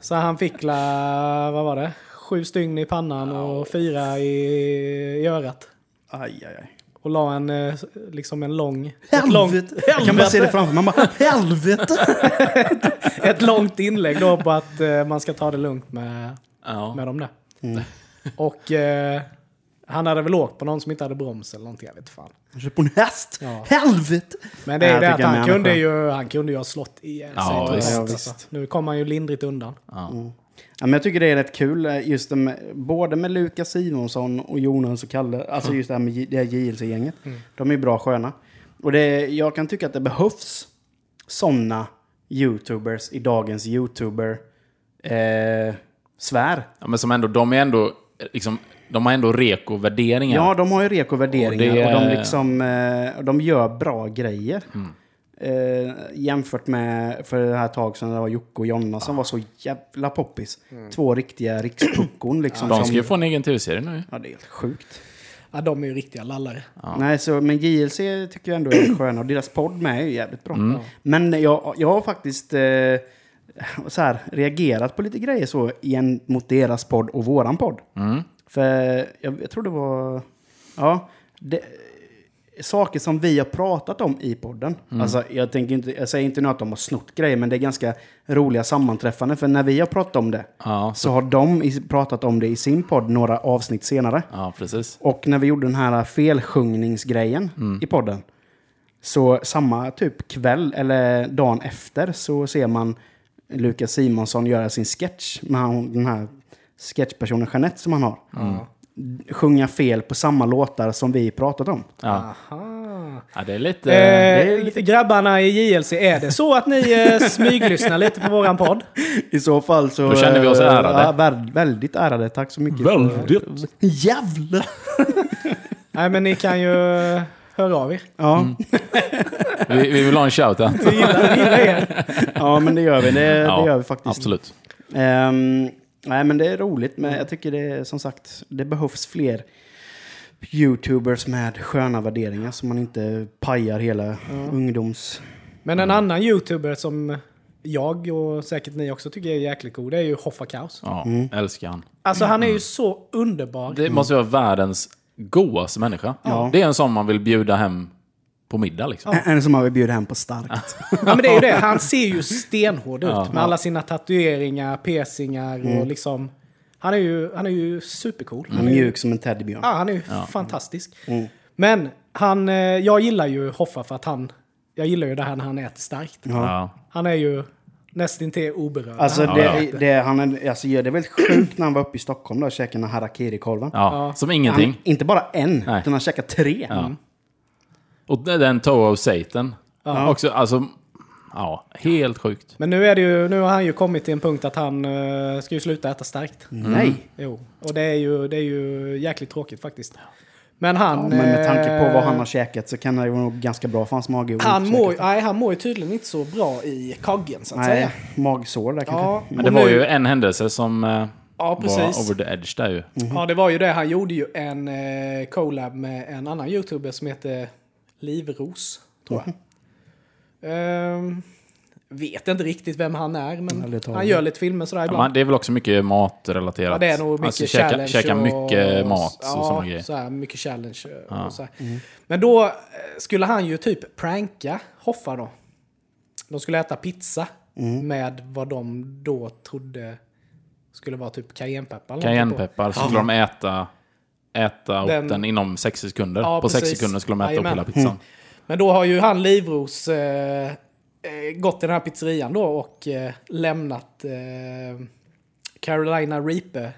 A: Så han fick la, vad var det? Sju stygn i pannan och fyra i, i örat.
B: aj, aj, aj.
A: Och la en, eh, liksom en lång... Långt,
B: Helvete! Jag kan bara se det framför mig. Man bara, helvete!
A: ett långt inlägg då på att eh, man ska ta det lugnt med,
C: ja.
A: med dem där. Och eh, han hade väl åkt på någon som inte hade broms eller någonting, jag vet fan.
B: Jag kör på en häst!
A: Ja.
B: Helvete!
A: Men det är
B: Jag
A: det att
B: tycker
A: han
B: han
A: kunde, ju, han kunde ju ha slått ihjäl sig.
C: Ja, visst.
B: Ja,
A: alltså. Nu kom han ju lindrigt undan.
C: Ja.
B: Ja, men jag tycker det är rätt kul, eh, just med, både med Lukas Simonsson och Jonas och Kalle, alltså just det här med det här JLC-gänget. De är bra sköna. Och det, jag kan tycka att det behövs sådana YouTubers i dagens YouTuber eh, svär.
C: Ja, men som ändå, de är ändå, liksom, de har ändå reko-värderingar.
B: Ja, de har ju reko-värderingar
C: Och
B: och,
C: det-
B: de, liksom, eh, de gör bra grejer.
C: Mm.
B: Eh, jämfört med för det här tag sedan det var Jocke och Jonna som var så jävla poppis. Två riktiga rikspuckon liksom.
C: de
B: som-
C: ska ju få en egen tv-serie nu.
B: Ja, det är helt sjukt.
A: Ja, de är ju riktiga lallare.
B: Nej, så, men JLC tycker jag ändå är sköna och deras podd med är ju jävligt bra. Men jag, jag har faktiskt eh, så här, reagerat på lite grejer så igen mot deras podd och våran podd.
C: Mm.
B: För jag, jag tror det var... Ja, det, saker som vi har pratat om i podden. Alltså, jag, tänker inte, jag säger inte nu att de har snott grejer, men det är ganska roliga sammanträffanden. För när vi har pratat om det
C: Ja,
B: så har de pratat om det i sin podd några avsnitt senare.
C: ja precis.
B: Och när vi gjorde den här felsjungningsgrejen i podden. Så samma typ kväll eller dagen efter så ser man Lukas Simonsson göra sin sketch med den här sketchpersonen Jeanette som han har. Sjunga fel på samma låtar som vi pratat om.
C: Ja.
A: Aha.
C: ja, det är lite...
A: Eh,
C: det är lite
A: Grabbarna i JLC, är det så att ni eh, smyglyssnar lite på våran podd?
B: I så fall så...
C: Då känner vi oss
B: eh,
C: ärade.
B: Ja, vä- väldigt ärade. Tack så mycket.
C: Väldigt.
B: För, jävlar!
A: Nej, men ni kan ju eh, höra av er.
B: Ja,
C: vi, vi vill ha en shoutout.
A: Vi gillar, vi gillar er.
B: ja, men det gör vi. Det,
C: Ja,
B: det gör vi faktiskt.
C: Absolut.
B: Ehm, nej, men det är roligt. Men jag tycker det är som sagt, det behövs fler YouTubers med sköna värderingar så man inte pajar hela ungdoms...
A: Men en annan YouTuber som jag och säkert ni också tycker är jäkligt god, det är ju Hoffa Kaos.
C: Ja,
B: Mm.
C: älskar han.
A: Alltså han är ju så underbar.
C: Det måste vara världens godaste människa.
B: Ja.
C: Det är en sån man vill bjuda hem på middag liksom.
B: En, en som man vill bjuda hem på starkt.
A: Ja, men det är ju det. Han ser ju stenhård ut
C: Ja.
A: med alla sina tatueringar, piercingar och liksom... Han är ju, han är ju supercool. Han är ju,
B: Mjuk som en teddybjörn.
A: ja, han är ju fantastisk. Men han, eh, jag gillar ju Hoffa för att han... Jag gillar ju det här när han äter starkt.
C: Ja.
A: Han är ju nästintill oberörd.
B: Alltså,
A: Han-
B: det,
C: ja.
B: Det, han är, alltså, det är väldigt sjukt när han var uppe i Stockholm då och käkade den här harakiri-korven.
C: Ja, som ingenting.
B: Han, inte bara en,
C: Nej.
B: utan han käkade tre.
C: Och den Toe of Satan. Också, alltså, ja, helt sjukt.
A: Men nu, är det ju, nu har han ju kommit till en punkt att han eh, ska ju sluta äta starkt.
B: Nej.
A: Jo, och det är ju, det är ju jäkligt tråkigt faktiskt. Men han...
B: Ja, men med tanke på vad han
A: eh,
B: har käkat så kan det ju vara nog ganska bra för hans mage.
A: Han mår, nej, han mår ju tydligen inte så bra i kaggen så att
B: Nej,
A: säga.
B: magsår där kanske.
A: Ja,
C: Men
A: och
C: det var
A: nu-
C: ju en händelse som eh,
A: Ja,
C: var
A: precis.
C: over the edge där ju.
A: Ja, det var ju det. Han gjorde ju en eh, collab med en annan youtuber som heter Livros, tror jag. Ehm, vet inte riktigt vem han är, men han gör lite filmer sådär
C: Ja,
A: ibland.
C: men det är väl också mycket matrelaterat.
A: Ja, det är nog mycket
C: alltså, käka,
A: challenge.
C: käka mycket
A: och,
C: mat och
A: ja,
C: sådana grejer.
A: Så här, mycket challenge och
C: Ja.
A: så här. Men då eh, skulle han ju typ pranka Hoffa då. De skulle äta pizza med vad de då trodde skulle vara typ cayennepeppar.
C: Cayennepeppar så skulle de äta, äta upp
A: Den-
C: den inom 60 sekunder.
A: Ja,
C: På 60
A: precis.
C: sekunder skulle de äta
A: Jajamän.
C: upp hela pizzan.
A: Men då har ju han Livros eh, eh, gått till den här pizzerian då och eh, lämnat eh, Carolina Reaper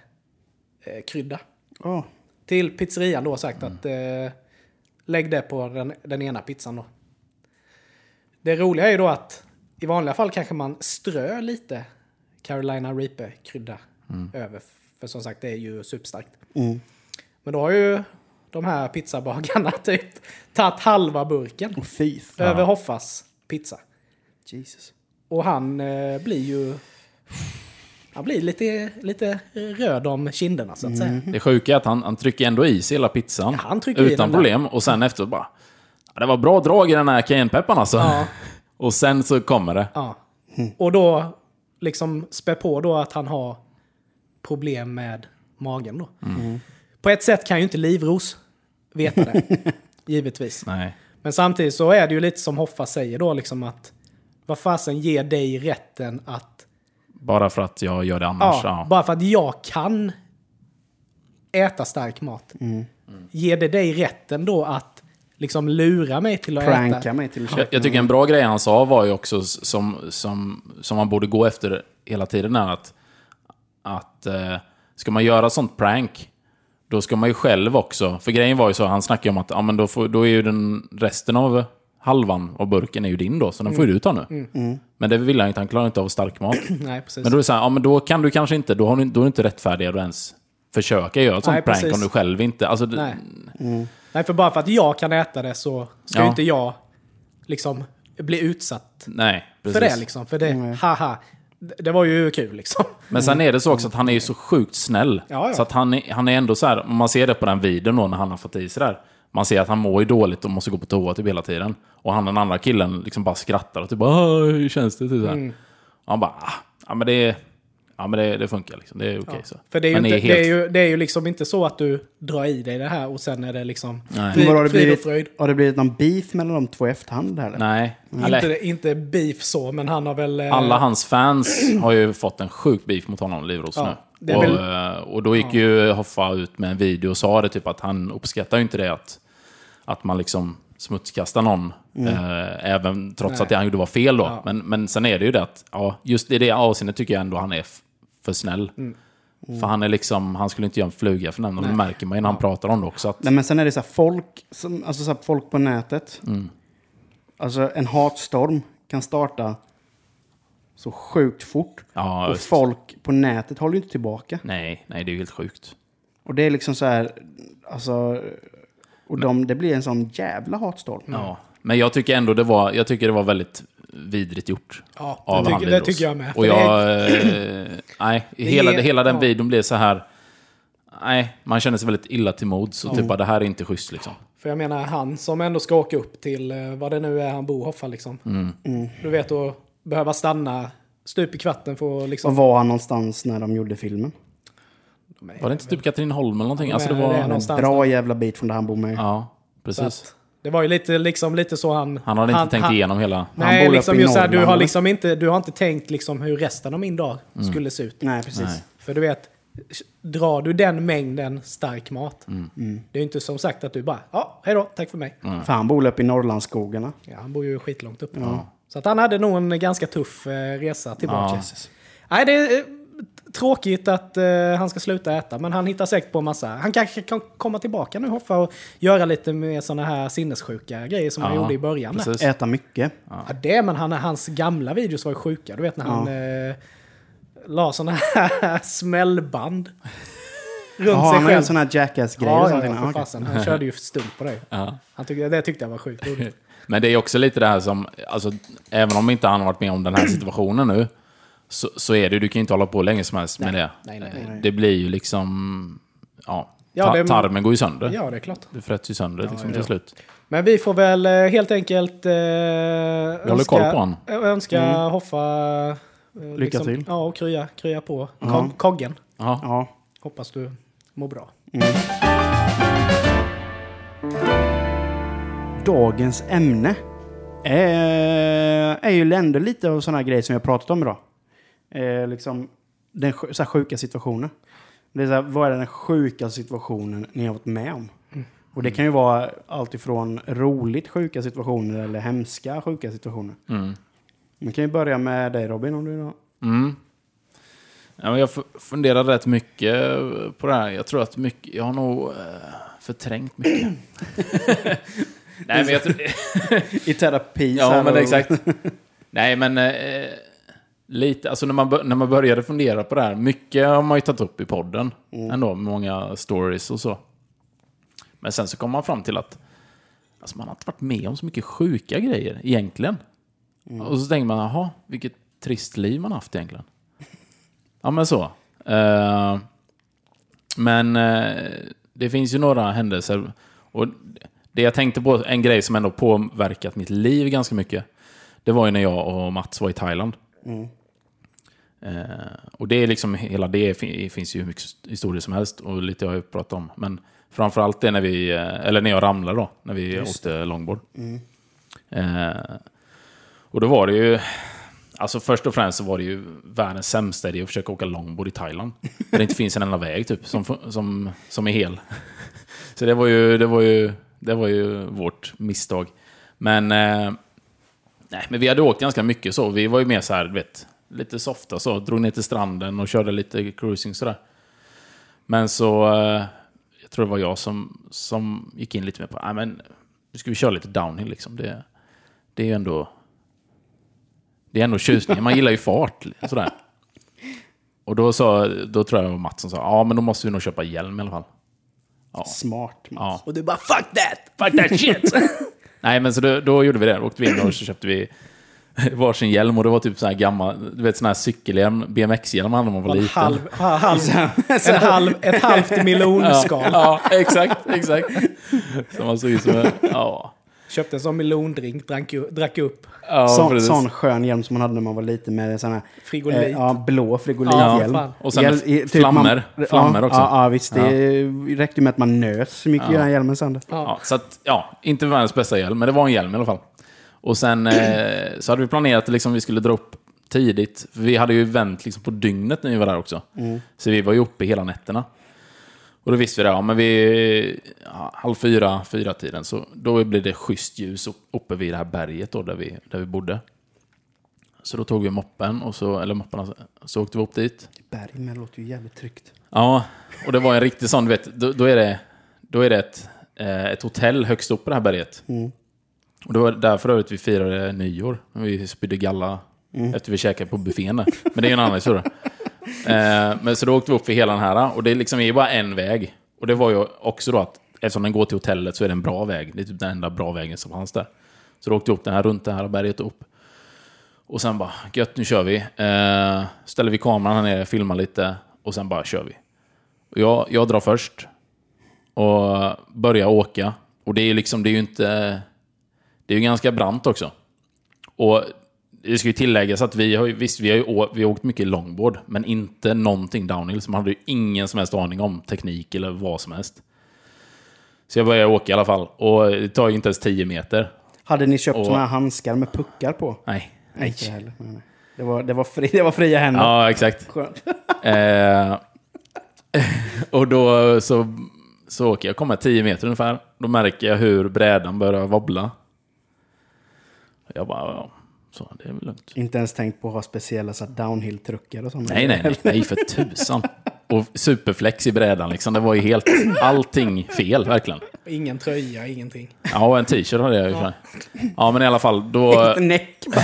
A: eh, krydda
B: Åh,
A: till pizzerian då sagt
C: Mm.
A: att eh, lägg det på den, den ena pizzan då. Det roliga är ju då att i vanliga fall kanske man strör lite Carolina Reaper krydda
C: Mm.
A: över. För som sagt det är ju superstarkt.
B: Mm.
A: Men då har ju de här pizzabagarna typ tagit halva burken
B: oh, fy fan.
A: över Hoffas pizza.
B: Jesus.
A: Och han eh, blir ju... Han blir lite, lite röd om kinderna så att säga.
C: Det sjuka är att han, han trycker ändå i sig hela pizzan.
A: Ja, han trycker i
C: utan
A: den där.
C: problem. Och sen efteråt bara... Ja, det var bra drag i den här cayennepepparn alltså.
A: Ja.
C: Och sen så kommer det.
A: Ja. Och då liksom spä på då att han har problem med magen då. På ett sätt kan ju inte Livros veta det. givetvis.
C: Nej.
A: Men samtidigt så är det ju lite som Hoffa säger då liksom att vad fasen ger dig rätten att
C: Bara för att jag gör det annars.
A: Ja,
C: Ja.
A: bara för att jag kan äta stark mat. Ger det dig rätten då att liksom lura mig till att
B: Pranka
A: äta?
B: mig till att
C: Jag,
B: käka.
C: jag tycker en bra grej han sa var ju också som, som, som man borde gå efter hela tiden är att, att eh, ska man göra sånt prank, då ska man ju själv också, för grejen var ju så, han snackade om att ja, men då, får, då är ju den resten av halvan av burken är ju din då, så den får ju du ta nu. Men det vill han inte, han klarar inte av stark mat.
A: Nej, precis.
C: Men då är det så här, ja men då kan du kanske inte, då, har du, då är du inte rättfärdig att ens försöka göra ett sånt
A: Nej,
C: prank
A: precis.
C: om du själv inte, alltså,
A: Nej. Nej, för bara för att jag kan äta det så ska
C: Ja.
A: ju inte jag liksom bli utsatt
C: nej, precis.
A: för det liksom. För det, haha, det var ju kul liksom.
C: Men sen är det så också att han är ju så sjukt snäll.
A: Ja, ja.
C: Så att han är, han är ändå så här, man ser det på den videon då när han har fått i sig där. Man ser att han mår ju dåligt och måste gå på toa typ hela tiden. Och han den andra killen liksom bara skrattar och typ bara "Ah, hur känns det? Typ så här.
A: Mm.
C: Och han bara ah, ja men det, ja, men det, det funkar liksom. Det är okej så.
A: För det är, ju inte,
C: helt-
A: det, är ju, det är ju liksom inte så att du drar i dig det här och sen är det liksom
C: Nej.
A: frid,
B: Men har, det
A: frid och
B: blivit,
A: fröjd.
B: har det blivit någon beef mellan de två i efterhand? Här, eller?
C: Nej. Eller,
A: Inte, inte beef så, men han har väl... eh,
C: alla hans fans har ju fått en sjuk beef mot honom, Livros
A: Ja,
C: nu.
A: är
C: Och,
A: väl-
C: eh, och då gick ju Hoffa ut med en video och sa det typ att han uppskattar ju inte det att, att man liksom smutskastar någon. Eh, även trots
A: Nej.
C: att det han gjorde var fel då.
A: Ja.
C: Men, men sen är det ju det att, ja, just i det avseendet tycker jag ändå han är för snäll. För han är liksom, han skulle inte göra en fluga för nämnden. Det märker man ju när han pratar om det också. Att,
B: Nej, men sen är det så här folk, som, alltså så folk på nätet.
C: Mm.
B: Alltså en hatstorm kan starta så sjukt fort.
C: ja,
B: och
C: visst.
B: folk på nätet håller ju inte tillbaka.
C: nej, nej, det är ju helt sjukt.
B: Och det är liksom så här, alltså, och de, det blir en sån jävla hatstorm.
C: Ja. Men jag tycker ändå det var, jag tycker det var väldigt vidrigt gjort.
A: Ja,
C: av
A: det, tycker, det tycker jag med.
C: Och
A: det
C: jag... eh, nej, hela,
A: ger-
C: hela den
A: ja.
C: videon blev så här... Nej, man känner sig väldigt illa till mods och typ bara det här är inte schysst liksom.
A: För jag menar, han som ändå ska åka upp till eh, vad det nu är han bor, Hoffa liksom. Du vet, att behöva stanna stup i kvarten för att liksom...
B: Och var han någonstans när de gjorde filmen?
C: Var det inte typ Katrineholm eller någonting?
A: Ja,
C: Alltså det
A: det är
C: var...
A: någon- Någonstans
B: Bra
A: där.
B: jävla bit från där han bor med.
C: Ja,
A: så
C: precis.
A: Det var ju lite, liksom, lite så han...
C: Han hade inte tänkt igenom hela...
A: Nej, liksom
B: uppe
A: just här, du har liksom inte, du har inte tänkt liksom hur resten av min dag skulle se ut.
B: Nej, precis.
C: Nej.
A: För du vet, drar du den mängden stark mat,
B: Mm.
A: det är ju inte som sagt att du bara, ja, hej då, tack för mig.
B: För han bor uppe i Norrlandsskogarna.
A: Ja, han bor ju skitlångt upp. Så att han hade nog en ganska tuff eh, resa tillbaka.
C: Ja.
A: Nej, det är tråkigt att eh, han ska sluta äta, men han hittar säkert på massa. Han kanske kan komma tillbaka nu Hoffa och göra lite mer sådana här sinnessjuka grejer som han
C: Ja,
A: gjorde i början.
C: precis.
B: Äta mycket.
A: Ja, det, men han, hans gamla videos var ju sjuka. Du vet när han eh, la sådana här smällband runt
B: Jaha,
A: sig
B: han en
A: själv.
B: sån här jackass-grej. och
A: Ja,
B: sånt.
A: ja, för
B: okej.
A: fasen. Han körde ju stunt på det.
C: Ja.
A: Han tyckte, det tyckte jag var sjukt roligt.
C: Men det är också lite det här som, alltså, även om inte han har varit med om den här situationen nu, så, så är det, du kan ju inte hålla på länge som helst med det.
A: nej, nej,
C: Eh, Det blir ju liksom, ja,
A: Ja, det-
C: tarmen går ju sönder.
A: Ja, det är klart.
C: Det fräts ju sönder liksom, till slut.
A: Men vi får väl eh, helt enkelt eh, önska, önska Hoffa... eh,
B: Lycka till.
A: Ja, och krya, krya på
B: Ja.
A: Kog- koggen.
C: Ja.
B: Ja.
A: Hoppas du mår bra.
B: Dagens ämne är, är ju ändå lite av sådana grejer som jag pratat om idag. Eh, liksom den så sjuka situationer. Det är så här, vad är den sjuka situationen ni har varit med om? Och det kan ju vara allt ifrån roligt sjuka situationer eller hemska sjuka situationer.
C: Mm.
B: Vi kan ju börja med dig Robin om du vill.
C: Mm. Ja, jag fu- funderar rätt mycket på det här. Jag tror att mycket, jag har nog eh, förträngt mycket. Nej, men jag tror...
B: I terapi
C: Ja, men exakt. Nej, men eh, lite, alltså när man, när man började fundera på det här, mycket har man ju tagit upp i podden ändå, med många stories och så. Men sen så kom man fram till att alltså, man har inte varit med om så mycket sjuka grejer egentligen. Och så tänker man, jaha, vilket trist liv man haft egentligen. Ja, men så. Eh, men eh, det finns ju några händelser. Och det jag tänkte på, en grej som ändå påverkat mitt liv ganska mycket, det var ju när jag och Mats var i Thailand. Eh, och det är liksom, hela det fin- finns ju hur mycket historier som helst och lite har jag pratat om. Men framförallt det när vi, eh, eller när jag ramlade då, när vi åkte longboard. Eh, och då var det ju, alltså först och främst så var det ju världens sämsta idé att försöka åka longboard i Thailand. Där det inte finns en enda väg typ, som, som, som är hel. Så det var ju, det var ju, det var ju vårt misstag. Men, eh, nej, men vi hade åkt ganska mycket så. Vi var ju mer så här, du vet, lite softa så. Drog ner till stranden och körde lite cruising sådär. Men så, eh, jag tror det var jag som, som gick in lite mer på, nej men, nu ska vi köra lite downhill liksom. Det, det är ju ändå, det är ändå tjusningen. Man gillar ju fart, sådär. Och då, sa, då tror jag det var Mats som sa, ja men då måste vi nog köpa hjälm i alla fall.
B: Smart.
C: Ja.
A: Och du bara fuck that!
C: Fuck that shit! Nej, men så då, då gjorde vi det. Då åkte vi in och så köpte vi varsin hjälm och det var typ så här gammal, du vet sån här cykelhjälm, BMX-hjälm hade man var
A: En
C: liten.
A: halv, ha- halv, en halv, ett halvt miljonskal.
C: Ja, exakt, exakt. Så man såg ut som en, ja.
A: Köpte en sån melondrink, drack, drack upp.
C: ja
B: sån, sån skön hjälm som man hade när man var liten med sån här
A: Frigolit.
B: Eh, ja, blå frigolithjälm.
A: Ja.
C: Och sen
B: Hjäl- i- typ
C: flammer.
B: man-
C: Flammer
B: ja,
C: också.
B: Ja, ja visst. Det räckte med att man nös så mycket
C: Ja.
B: ja. den hjälmen sönder.
C: Ja, så att, ja, inte världens bästa hjälm, men det var en hjälm i alla fall. Och sen eh, så hade vi planerat att liksom, vi skulle dra upp tidigt. För vi hade ju vänt liksom, på dygnet när vi var där också. Så vi var ju uppe hela nätterna. Och då visste vi det, ja, men vi, ja, halv fyra, fyra tiden, så då blev det schysst ljus upp- uppe vid det här berget då, där, vi, där vi bodde. Så då tog vi moppen, och så, eller mopparna, så åkte vi upp dit.
B: Berg, men det låter ju jävligt tryggt.
C: Ja, och det var en riktig sån, du vet, då, då är det, då är det ett, eh, ett hotell högst upp på det här berget. Och det var där för övrigt vi firade nyår. Vi spydde galla efter vi käkade på buffén. Men det är en annan historia. Eh, men så då åkte vi upp för hela den här, och det liksom är bara en väg. Och det var ju också då att, eftersom den går till hotellet så är det en bra väg. Det är typ den enda bra vägen som fanns där. Så då åkte vi upp den här runt det här berget upp. Och sen bara, gött nu kör vi. Eh, ställer vi kameran här nere, filmar lite och sen bara kör vi. Och jag, jag drar först och börjar åka. Och det är ju liksom, det är ju inte... Det är ju ganska brant också. Och det ska ju tilläggas att vi har ju, visst, vi har ju å, vi har åkt mycket longboard, men inte någonting downhill. Så man hade ju ingen som helst aning om teknik eller vad som helst. Så jag började åka i alla fall. Och det tar ju inte ens 10 meter.
B: Hade ni köpt
C: Och-
B: såna här handskar med puckar på?
C: Nej.
B: Nej. Inte heller. Nej, nej. Det, var, det, var fri, det var fria händer.
C: Ja, exakt.
B: Skönt.
C: Eh, och då så, så åker jag, kommer 10 meter ungefär. Då märker jag hur brädan börjar wobbla. Jag bara, ja, så det är väl lugnt.
B: Inte ens tänkt på att ha speciella så downhill-truckar och sånt.
C: Nej, nej, nej, nej för tusan. Och superflex i brädan liksom. Det var ju helt, allting fel verkligen.
A: Ingen tröja, ingenting.
C: Ja, och en t-shirt hade jag ju. Ja. ja, men i alla fall, då...
B: Näck bara.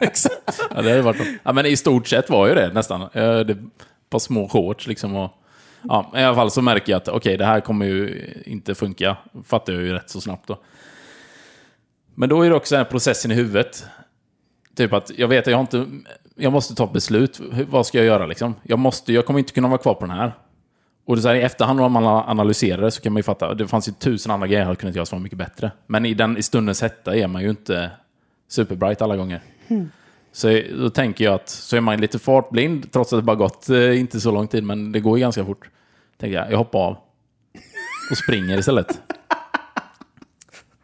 C: Exakt. Ja, det hade varit ja, men i stort sett var ju det nästan. Eh, Det ett par små shorts liksom. Och, ja, I alla fall så märker jag att okej, det här kommer ju inte funka. Fattar jag ju rätt så snabbt då. Men då är det också den här processen i huvudet. Typ att jag vet att jag inte... Jag måste ta ett beslut. Hur- Vad ska jag göra liksom? Jag, måste, jag kommer inte kunna vara kvar på den här. Och det så här, i efterhand om man analyserar det så kan man ju fatta. Det fanns ju tusen andra grejer jag hade kunnat göra som var mycket bättre. Men i, den, i stundens hetta är man ju inte superbright alla gånger. Så då tänker jag att så är man lite fartblind, trots att det bara gått eh, inte så lång tid, men det går ju ganska fort. Tänker jag, jag hoppar av. Och springer istället.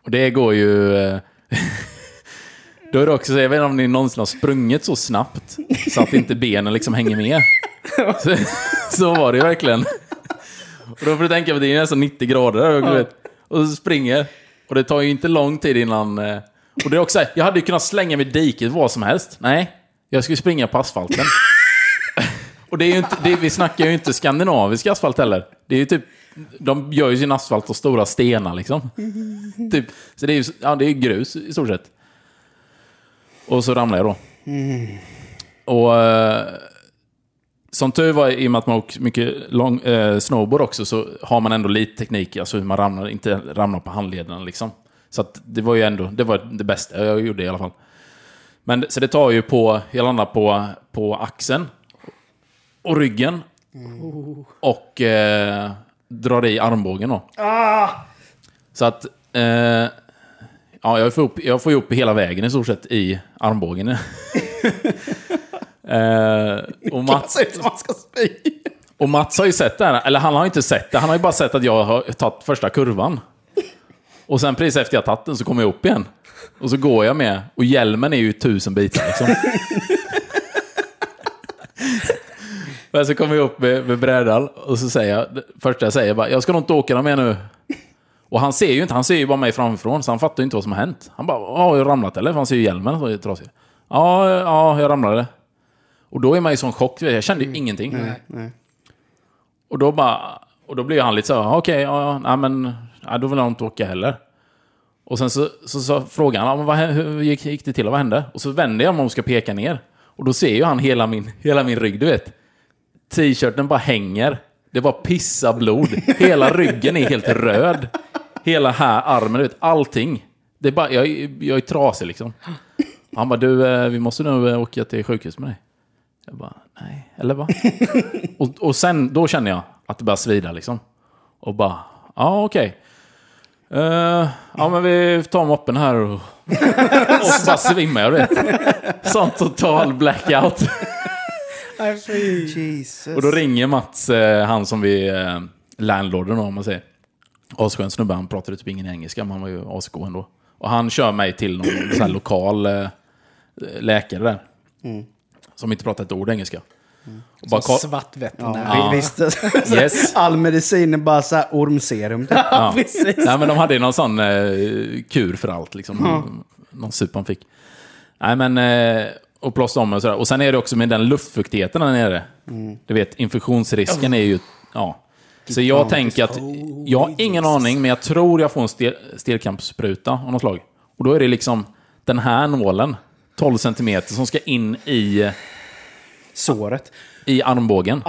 C: Och det går ju... eh, Då är det också, så jag vet inte om ni någonsin har sprungit så snabbt så att inte benen liksom hänger med. Så, så var det ju verkligen. Och då får du tänka på det är nästan 90 grader. Och, vet, och så springer. Och det tar ju inte lång tid innan... eh, Och det är också här, jag hade ju kunnat slänga mig i diket vad som helst. Nej, jag skulle springa på asfalten. Och det är ju inte, det, vi snackar ju inte skandinavisk asfalt heller. Det är ju typ, de gör ju sin asfalt av stora stenar liksom. Typ, så det är ju ja, det är grus i stort sett. Och så ramlar jag då. Och eh, som tur var, i och med att man åker mycket lång, eh, snowboard också, så har man ändå lite teknik, alltså hur man ramlar, inte ramlar på handlederna liksom. Så det var ju ändå, det var det bästa jag gjorde i alla fall. Men så det tar ju på, jag landar på, på axeln och ryggen. Och eh, drar i armbågen då. Så att, eh, ja, jag får, upp, jag får ju upp hela vägen i stort sett i armbågen. eh, och Mats, och Mats har ju sett det här, eller han har inte sett det, han har ju bara sett att jag har tagit första kurvan. Och sen precis efter jag tagit den så kommer jag upp igen. Och så går jag med, och hjälmen är ju tusen bitar liksom. Men så kommer jag upp med, med brädan och så säger jag, första jag säger bara, jag ska nog inte åka någon mer nu. Och han ser ju inte, han ser ju bara mig framifrån, så han fattar ju inte vad som har hänt. Han bara, "Ja, har jag ramlat eller? För han ser ju hjälmen så är trasig. Ja, ja, jag ramlade. Och då är man i sån chock, jag kände ju ingenting.
B: Nej, nej.
C: Och då bara... Och då blir han lite så okej, ja, ja, nej men... Nej, då vill jag inte åka heller. Och sen så, så, så frågar han, ja, men vad, hur gick, gick det till och vad hände? Och så vänder jag mig om och ska peka ner. Och då ser ju han hela min, hela min rygg, du vet. T-shirten bara hänger. Det bara pissar blod. Hela ryggen är helt röd. Hela här armen, du vet, allting. Det är bara, jag, är- jag är trasig liksom. Han bara, du, eh, vi måste nu eh, åka till sjukhus med dig. Jag bara, nej, eller va? och, och sen, då känner jag att det börjar svida liksom. Och bara, ja okej. Eh, ja men vi tar moppen här och... och så bara svimmar jag, du vet. Sån total blackout.
B: Jesus.
C: Och då ringer Mats, eh, han som vi, eh, landlorden om man säger. Asskön snubbe, han pratade typ ingen engelska, men han var ju asgo ändå. Och han kör mig till någon sån här lokal eh, läkare där. Som inte pratar ett ord engelska. Och bara,
A: Som
C: ko-
A: svartveterinär.
B: Ja, vi- Visst.
C: Yes.
B: All medicin är bara så här ormserum. typ.
C: Ja.
A: precis.
C: Nej, men de hade ju någon sån eh, kur för allt, liksom. Någon sup han fick. Nej, men... Eh, och plåstra om och sådär. Och sen är det också med den luftfuktigheten där nere. Du vet, infektionsrisken är ju... Ja. Så jag tänker att... Jag har ingen aning, men jag tror jag får en stel, stelkrampsspruta av något slag. Och då är det liksom den här nålen, 12 centimeter, som ska in i,
B: Såret.
C: i armbågen.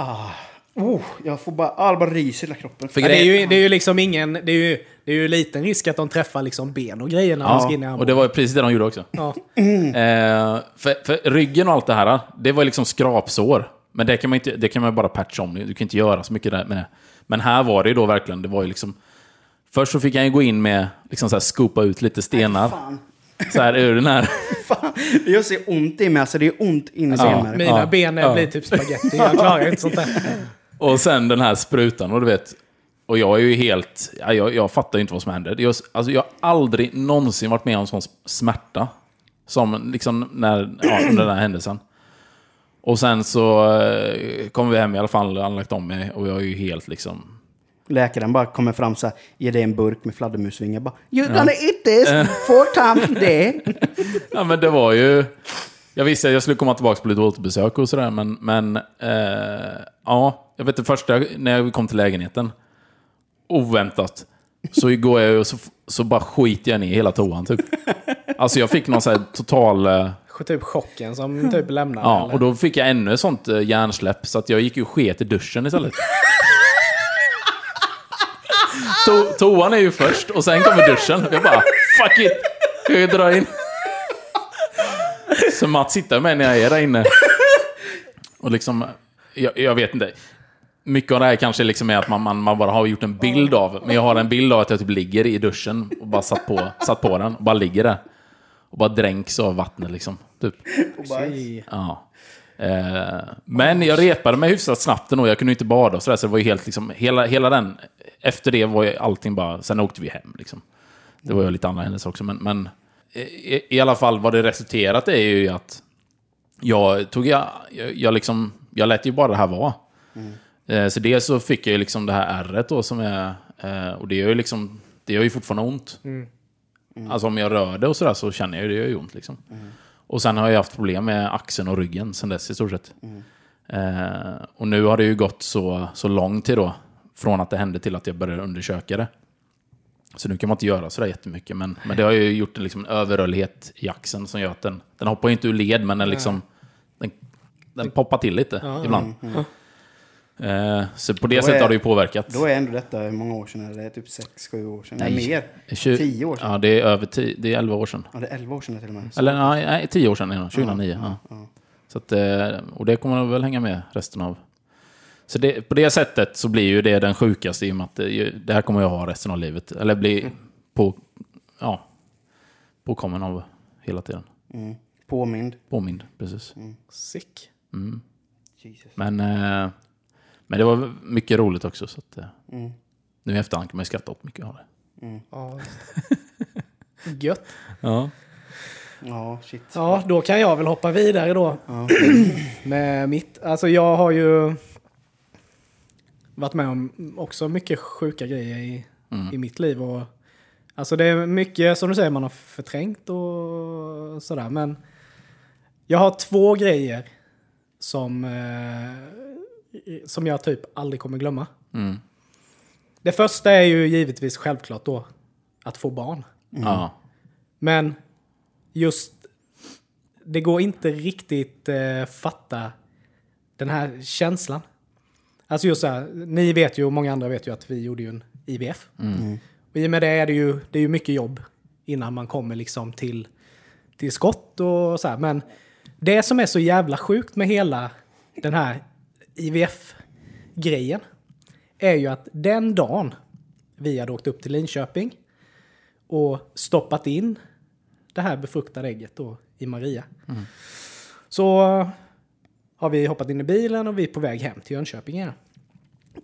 B: Oh, jag får bara, all bara rys i hela kroppen.
C: För
A: Ja, det, är ju, det är ju liksom ingen... Det är ju, det är ju liten risk att de träffar liksom ben och grejer när de ska in i
C: Ja,
A: armbågen.
C: och det var ju precis det de gjorde också.
A: Ja.
C: Eh, för, för ryggen och allt det här, det var liksom skrapsår. Men det kan man, inte, det kan man bara patcha om. Du kan inte göra så mycket där med det. Men här var det ju då verkligen, det var ju liksom... Först så fick han ju gå in med, liksom så här, skopa ut lite stenar.
B: Fan.
C: Så här ur den här.
B: Fan. Det gör så ont i mig, alltså det är ont in i
C: Ja.
B: senare.
A: Mina
C: Ja.
A: ben
C: Ja.
A: blir typ spaghetti. Jag klarar inte sånt där.
C: Och sen den här sprutan och du vet. och jag är ju helt... Ja, jag, jag fattar ju inte vad som händer. Jag, alltså, jag har aldrig någonsin varit med om sån smärta. Som liksom när, ja, under den här händelsen. Och sen så eh, kom vi hem i alla fall, han lagt om mig och jag är ju helt liksom...
B: Läkaren bara kommer fram så här, ger dig en burk med fladdermusvingar. Bara, You're gonna eat this four times a day.
C: Ja men det var ju... Jag visste att jag skulle komma tillbaka på lite återbesök och sådär, men... men eh, ja, jag vet det första, när jag kom till lägenheten. Oväntat. Så går jag och så, så bara skiter jag ner hela toan typ. Alltså jag fick någon sån här total... eh,
A: Typ chocken som typ lämnar.
C: Ja,
A: eller?
C: och då fick jag ännu ett sånt eh, hjärnsläpp, så att jag gick ju sket i duschen istället. to toan är ju först, och sen kommer duschen. Jag bara, fuck it! Jag drar in. Så Mats hittar mig när jag är där inne. Och liksom, jag, jag vet inte. Mycket av det här kanske liksom är att man, man, man bara har gjort en bild av, men jag har en bild av att jag typ ligger i duschen och bara satt på, satt på den, och bara ligger där. Och bara dränks av vattnet liksom. Typ. Ja. Eh, men jag repade mig hyfsat snabbt ändå. Jag kunde inte bada och sådär, så det var ju helt liksom, hela, hela den, efter det var ju allting bara, sen åkte vi hem liksom. Det var ju lite andra händelser också, men, men i, i alla fall vad det resulterat är ju att jag tog, jag, jag, liksom, jag lät ju bara det här vara. Eh, så dels så fick jag ju liksom det här ärret då som är, eh, och det gör ju liksom, det gör ju fortfarande ont. Alltså om jag rör det och sådär så känner jag ju det gör ju ont liksom. Och sen har jag haft problem med axeln och ryggen sen dess i stort sett. Eh, och nu har det ju gått så, så lång tid då, från att det hände till att jag började undersöka det. Så nu kan man inte göra sådär jättemycket, men, men det har ju gjort en, liksom, en överrörlighet i axeln som gör att den, den hoppar inte ur led, men den liksom, den, den poppar till lite ibland. Eh, så på det
B: Då
C: sättet
B: är-
C: har det ju påverkat.
B: Då är ändå detta hur många år sedan? är Det Det är typ 6-7 år sedan? Nej, mer.
C: Tju-
B: 10 år sedan?
C: Ja, det är över tio, det är 11 år sedan.
B: Ja, det är 11 år sedan till och med. Så-
C: Eller nej, nej 10 år sedan är det, 2009. Ja,
B: ja.
C: Så att, eh, och det kommer väl hänga med resten av... Så det, på det sättet så blir ju det den sjukaste i och med att det, det här kommer jag ha resten av livet. Eller bli på... Ja. Påkommen av hela tiden.
B: Mm. Påmind.
C: Påmind, precis.
A: Sick.
C: Mm.
B: Jesus.
C: Men, eh, men det var mycket roligt också. Så att, eh,
B: Mm.
C: nu i efterhand kan man ju skratta åt mycket av det.
A: Ja. Gött.
C: Ja.
B: Ja, shit.
A: Ja, då kan jag väl hoppa vidare då.
B: Ja.
A: Med mitt. Alltså jag har ju varit med om också mycket sjuka grejer i,
C: Mm.
A: i mitt liv. Och, alltså det är mycket som du säger man har förträngt och sådär. Men jag har två grejer som, eh, som jag typ aldrig kommer glömma.
C: Mm.
A: Det första är ju givetvis självklart då att få barn.
C: Ja.
A: Men just, det går inte riktigt eh, fatta den här känslan. Alltså just så här, ni vet ju och många andra vet ju att vi gjorde ju en IVF. Och i och med det är det ju, det är ju mycket jobb innan man kommer liksom till, till skott och så här. Men det som är så jävla sjukt med hela den här IVF-grejen är ju att den dagen vi hade åkt upp till Linköping och stoppat in det här befruktade ägget då i Maria. Så har vi hoppat in i bilen och vi är på väg hem till Jönköping igen.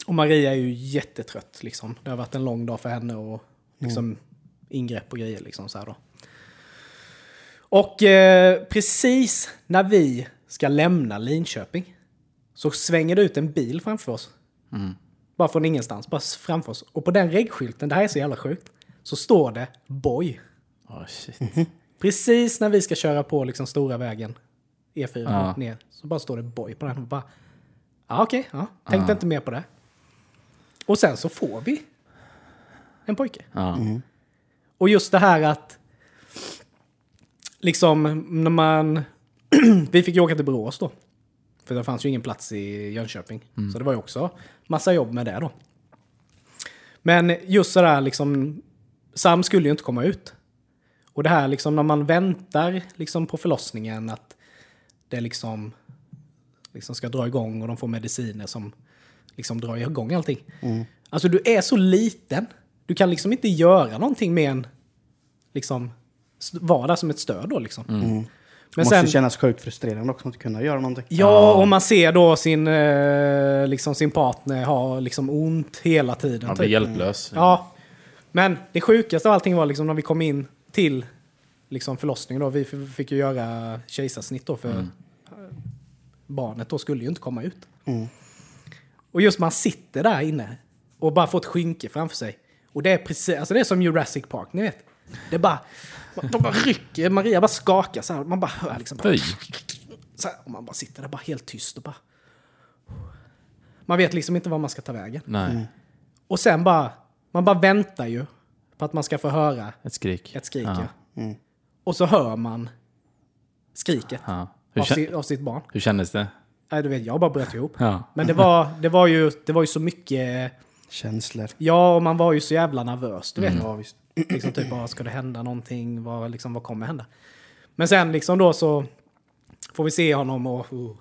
A: Och Maria är ju jättetrött liksom. Det har varit en lång dag för henne och liksom ingrepp och grejer liksom så här då. Och eh, precis när vi ska lämna Linköping så svänger det ut en bil framför oss. Bara från ingenstans, bara framför oss. Och på den reggskylten, det här är så jävla sjukt, så står det Boy.
C: Oh, shit.
A: Precis när vi ska köra på liksom stora vägen, E4
C: Ja.
A: ner, så bara står det Boy på den. Och bara, ja okej, ja. tänkte inte mer på det. Och sen så får vi en pojke.
C: Ja.
A: Och just det här att liksom när man... vi fick ju åka till Borås då. För det fanns ju ingen plats i Jönköping. Så det var ju också massa jobb med det då. Men just så där liksom... Sam skulle ju inte komma ut. Och det här liksom när man väntar liksom på förlossningen att det liksom, liksom ska dra igång och de får mediciner som liksom drar igång allting. Alltså du är så liten. Du kan liksom inte göra någonting mer än liksom vara där som ett stöd då liksom. Men
B: måste
A: sen,
B: kännas sjukt frustrerande också att inte kunna göra någonting.
A: ja, och man ser då sin, eh, liksom sin partner ha liksom ont hela tiden.
C: Man blir
A: typ.
C: hjälplös.
A: Ja, men det sjukaste av allting var liksom när vi kom in till liksom förlossningen. Då. Vi fick ju göra kejsarsnitt då för
C: Mm.
A: Barnet då skulle ju inte komma ut.
B: Mm.
A: Och just man sitter där inne och bara får ett skynke framför sig. Och det är precis, alltså det är som Jurassic Park, ni vet. Det bara, de bara rycker, Maria bara skakar så här. Man bara hör liksom bara, så här, och man bara sitter där bara helt tyst och bara... Man vet liksom inte var man ska ta vägen.
C: Nej,
A: Och sen bara, man bara väntar ju på att man ska få höra
C: ett skrik.
A: ett skrik.
C: Ja.
A: ja.
B: Mm.
A: Och så hör man skriket
C: Ja. Hur,
A: av, si, av sitt barn.
C: hur kändes det?
A: Nej, du vet, jag bara bröt ihop.
C: Ja.
A: Men det var, det, var ju, det var ju så mycket...
B: Känslor.
A: Ja, och man var ju så jävla nervös. Du vet,
C: Mm.
B: Ja, visst.
A: liksom typ, vad ska det hända någonting? Vad, liksom, vad kommer hända? Men sen liksom då så får vi se honom och... och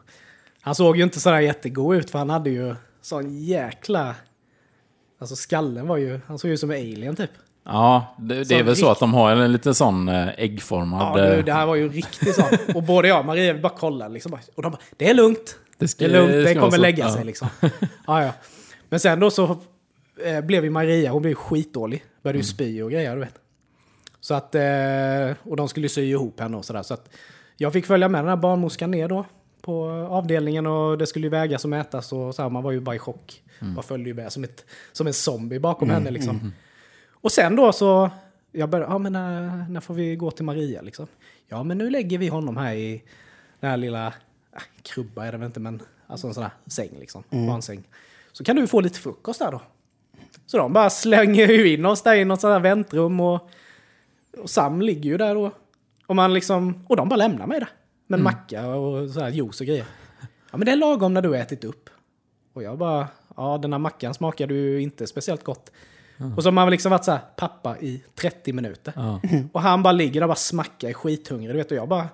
A: han såg ju inte sådär jättegod ut för han hade ju sån jäkla... Alltså skallen var ju... Han såg ju som en alien typ.
C: Ja, det, det är väl så att de har en liten sån eh, äggformad...
A: Ja,
C: eh,
A: det här var ju riktigt sånt. Och både jag och Maria vi bara kollade liksom. Och de bara, det är lugnt.
C: Det ska-
A: Det är lugnt,
C: det
A: det kommer
C: så.
A: lägga
C: Ja.
A: sig liksom. Ja, ja. Men sen då så eh, blev ju Maria, hon blev skitdålig. Började
C: Mm.
A: ju spy och grejer, du vet. Så att, och de skulle sy ihop henne och sådär. Så att jag fick följa med den här barnmorskan ner då på avdelningen och det skulle ju vägas och mätas och så här, man var ju bara i chock.
C: Mm.
A: Man följde ju med som, ett, som en zombie bakom henne liksom. Och sen då så, jag började, ja men när, när får vi gå till Maria liksom? Ja men nu lägger vi honom här i den här lilla, äh, krubba är det väl inte men, alltså en sån här säng liksom, barnsäng. Så kan du få lite frukost där då. Så de bara slänger ju in oss där i något sånt här väntrum och, och Sam ligger ju där då. Och, man liksom, och de bara lämnar mig där. Med en macka och så här juice och grejer. Ja men det är lagom när du har ätit upp. Och jag bara, ja den här mackan smakade ju inte speciellt gott. Och så har man liksom varit så här, pappa i 30 minuter.
C: Ja.
A: Och han bara ligger där och bara smackar i skithungrig. Du vet, och jag bara,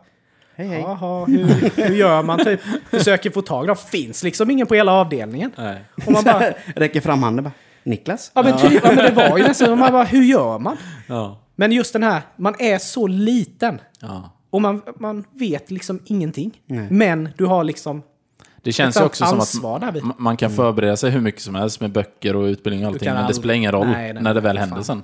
B: Hej, hej.
A: jaha, hur, hur gör man typ? Försöker få tag i dem. Finns liksom ingen på hela avdelningen.
C: Nej.
A: Och man bara,
B: Räcker fram handen bara. Niklas?
A: ja men, typ, ja, men det var ju nästan, och man bara, hur gör man?
C: Ja.
A: Men just den här, man är så liten.
C: ja.
A: Och man, man vet liksom ingenting.
B: Nej.
A: Men du har liksom
C: Det känns
A: ett
C: ju också som att ma- man kan förbereda sig hur mycket som helst med böcker och utbildning och allting. Men det spelar ingen roll
A: Nej, nej,
C: när det
A: nej,
C: väl
A: fan.
C: händer sen.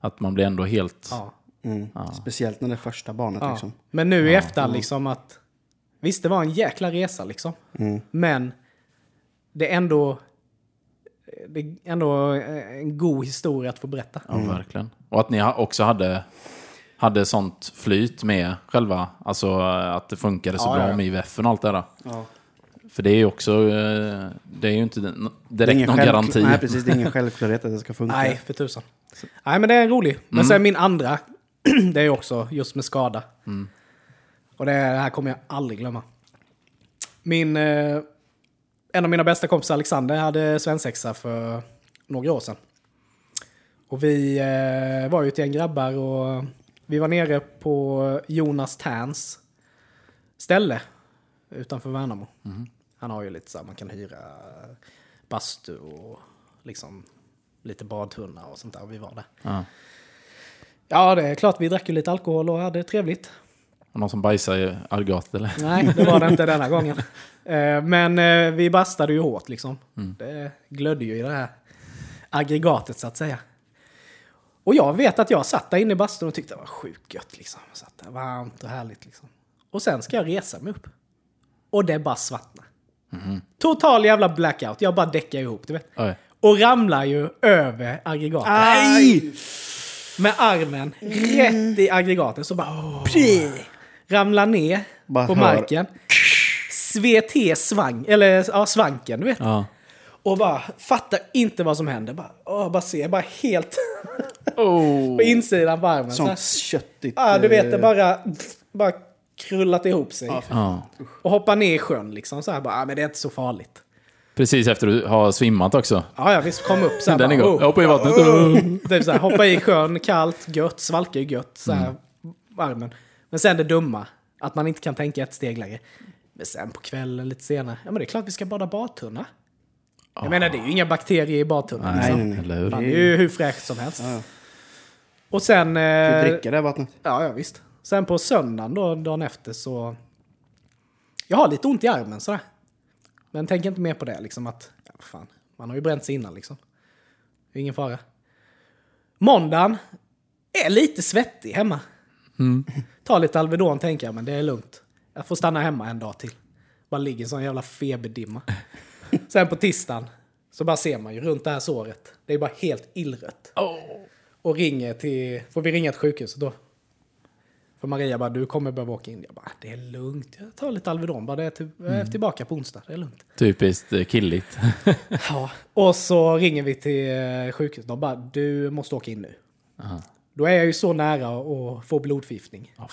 C: Att man blir ändå helt...
A: Ja.
B: Mm. Speciellt när det är första barnet
A: Ja.
B: liksom.
A: Men nu i efterhand liksom att... Visst, det var en jäkla resa liksom.
B: Mm.
A: Men det är ändå... Det är ändå en god historia att få berätta.
C: Ja, verkligen. Och att ni också hade, hade sånt flyt med själva, alltså att det funkade så
A: Ja,
C: bra
A: ja, ja.
C: med IVF och allt det där. För det är ju också, eh, det är ju inte den-
B: Det är
C: direkt
B: ingen
C: någon garanti.
B: Nej, precis. Det är ingen självklarhet att det ska funka.
A: Nej, för tusan. Nej, men det är rolig. Men sen min andra, det är också just med skada. Och det, det här kommer jag aldrig glömma. Min, eh, en av mina bästa kompisar, Alexander, hade svensexa för några år sedan. Och vi eh, var ju ett gäng grabbar och vi var nere på Jonas Terns ställe utanför Värnamo. Han har ju lite så här, man kan hyra bastu och liksom lite badtunna och sånt där. Vi var där.
C: Ja.
A: Ja, det är klart vi drack ju lite alkohol och hade trevligt.
C: Och Någon som bajsar i aggregatet eller?
A: Nej, det var det inte denna gången. Eh, Men eh, vi bastade ju hårt liksom. Det glödde ju i det här aggregatet så att säga. Och jag vet att jag satt där inne i bastun och tyckte det var sjukt gött liksom. Satt där varmt och härligt liksom. Och sen ska jag resa mig upp. Och det bara svartnar. Total jävla blackout. Jag bara däckar ihop, du vet.
C: Oj.
A: Och ramlar ju över aggregatet.
B: Nej!
A: Med armen rätt i aggregatet. Så bara... Pri, ramlar ner
B: Bara
A: på
B: hör.
A: marken. Svet svang, eller ja, svanken, du vet.
C: Ja.
A: Och bara fattar inte vad som händer. Bara, åh, bara ser, bara helt
C: Oh.
A: på insidan på armen. Så.
B: Sånt köttigt.
A: Ja, du vet, det
B: eh,
A: bara, bara krullat ihop sig.
C: Ja.
A: Och hoppar ner i sjön liksom. Så här bara, ah, men det är inte så farligt.
C: Precis efter du har svimmat också.
A: Ja, ja, visst. Kom upp så här.
C: Den
A: bara,
C: igång.
A: oh.
C: Jag hoppar i vattnet.
A: Typ så här, hoppa i sjön, kallt, gött, svalkar ju gött, så här,
C: Mm.
A: armen. Men sen det dumma, att man inte kan tänka ett steg längre. Men sen på kvällen lite senare, ja men det är klart vi ska bada badtunna. Jag menar det är ju inga bakterier i badtunnan.
C: Nej,
A: liksom.
B: nej, nej.
C: eller hur?
A: Fan, det är ju hur fräscht som helst.
B: Ja.
A: Och sen...
B: Ska
A: Eh,
B: vi dricka det vattnet?
A: ja, ja, visst. Sen på söndagen då, dagen efter så... Jag har lite ont i armen sådär. Men tänker inte mer på det liksom att, ja fan, man har ju bränt sig innan liksom. Det är ingen fara. Måndagen är lite svettig hemma. Ta lite Alvedon tänker jag, men det är lugnt. Jag får stanna hemma en dag till. Bara ligger en sån jävla feberdimma. Sen på tisdagen så bara ser man ju runt det här såret. Det är bara helt illrött. Och ringer till, får vi ringa till sjukhuset då? För Maria bara, du kommer behöva åka in. Jag bara, det är lugnt. Jag tar lite Alvedon bara. Det är typ, jag är tillbaka på onsdag. Det är lugnt.
C: Typiskt eh, killigt.
A: Ja. Och så ringer vi till eh, sjukhuset. De bara, du måste åka in nu.
C: Aha.
A: Då är jag ju så nära att få blodförgiftning.
C: Ja,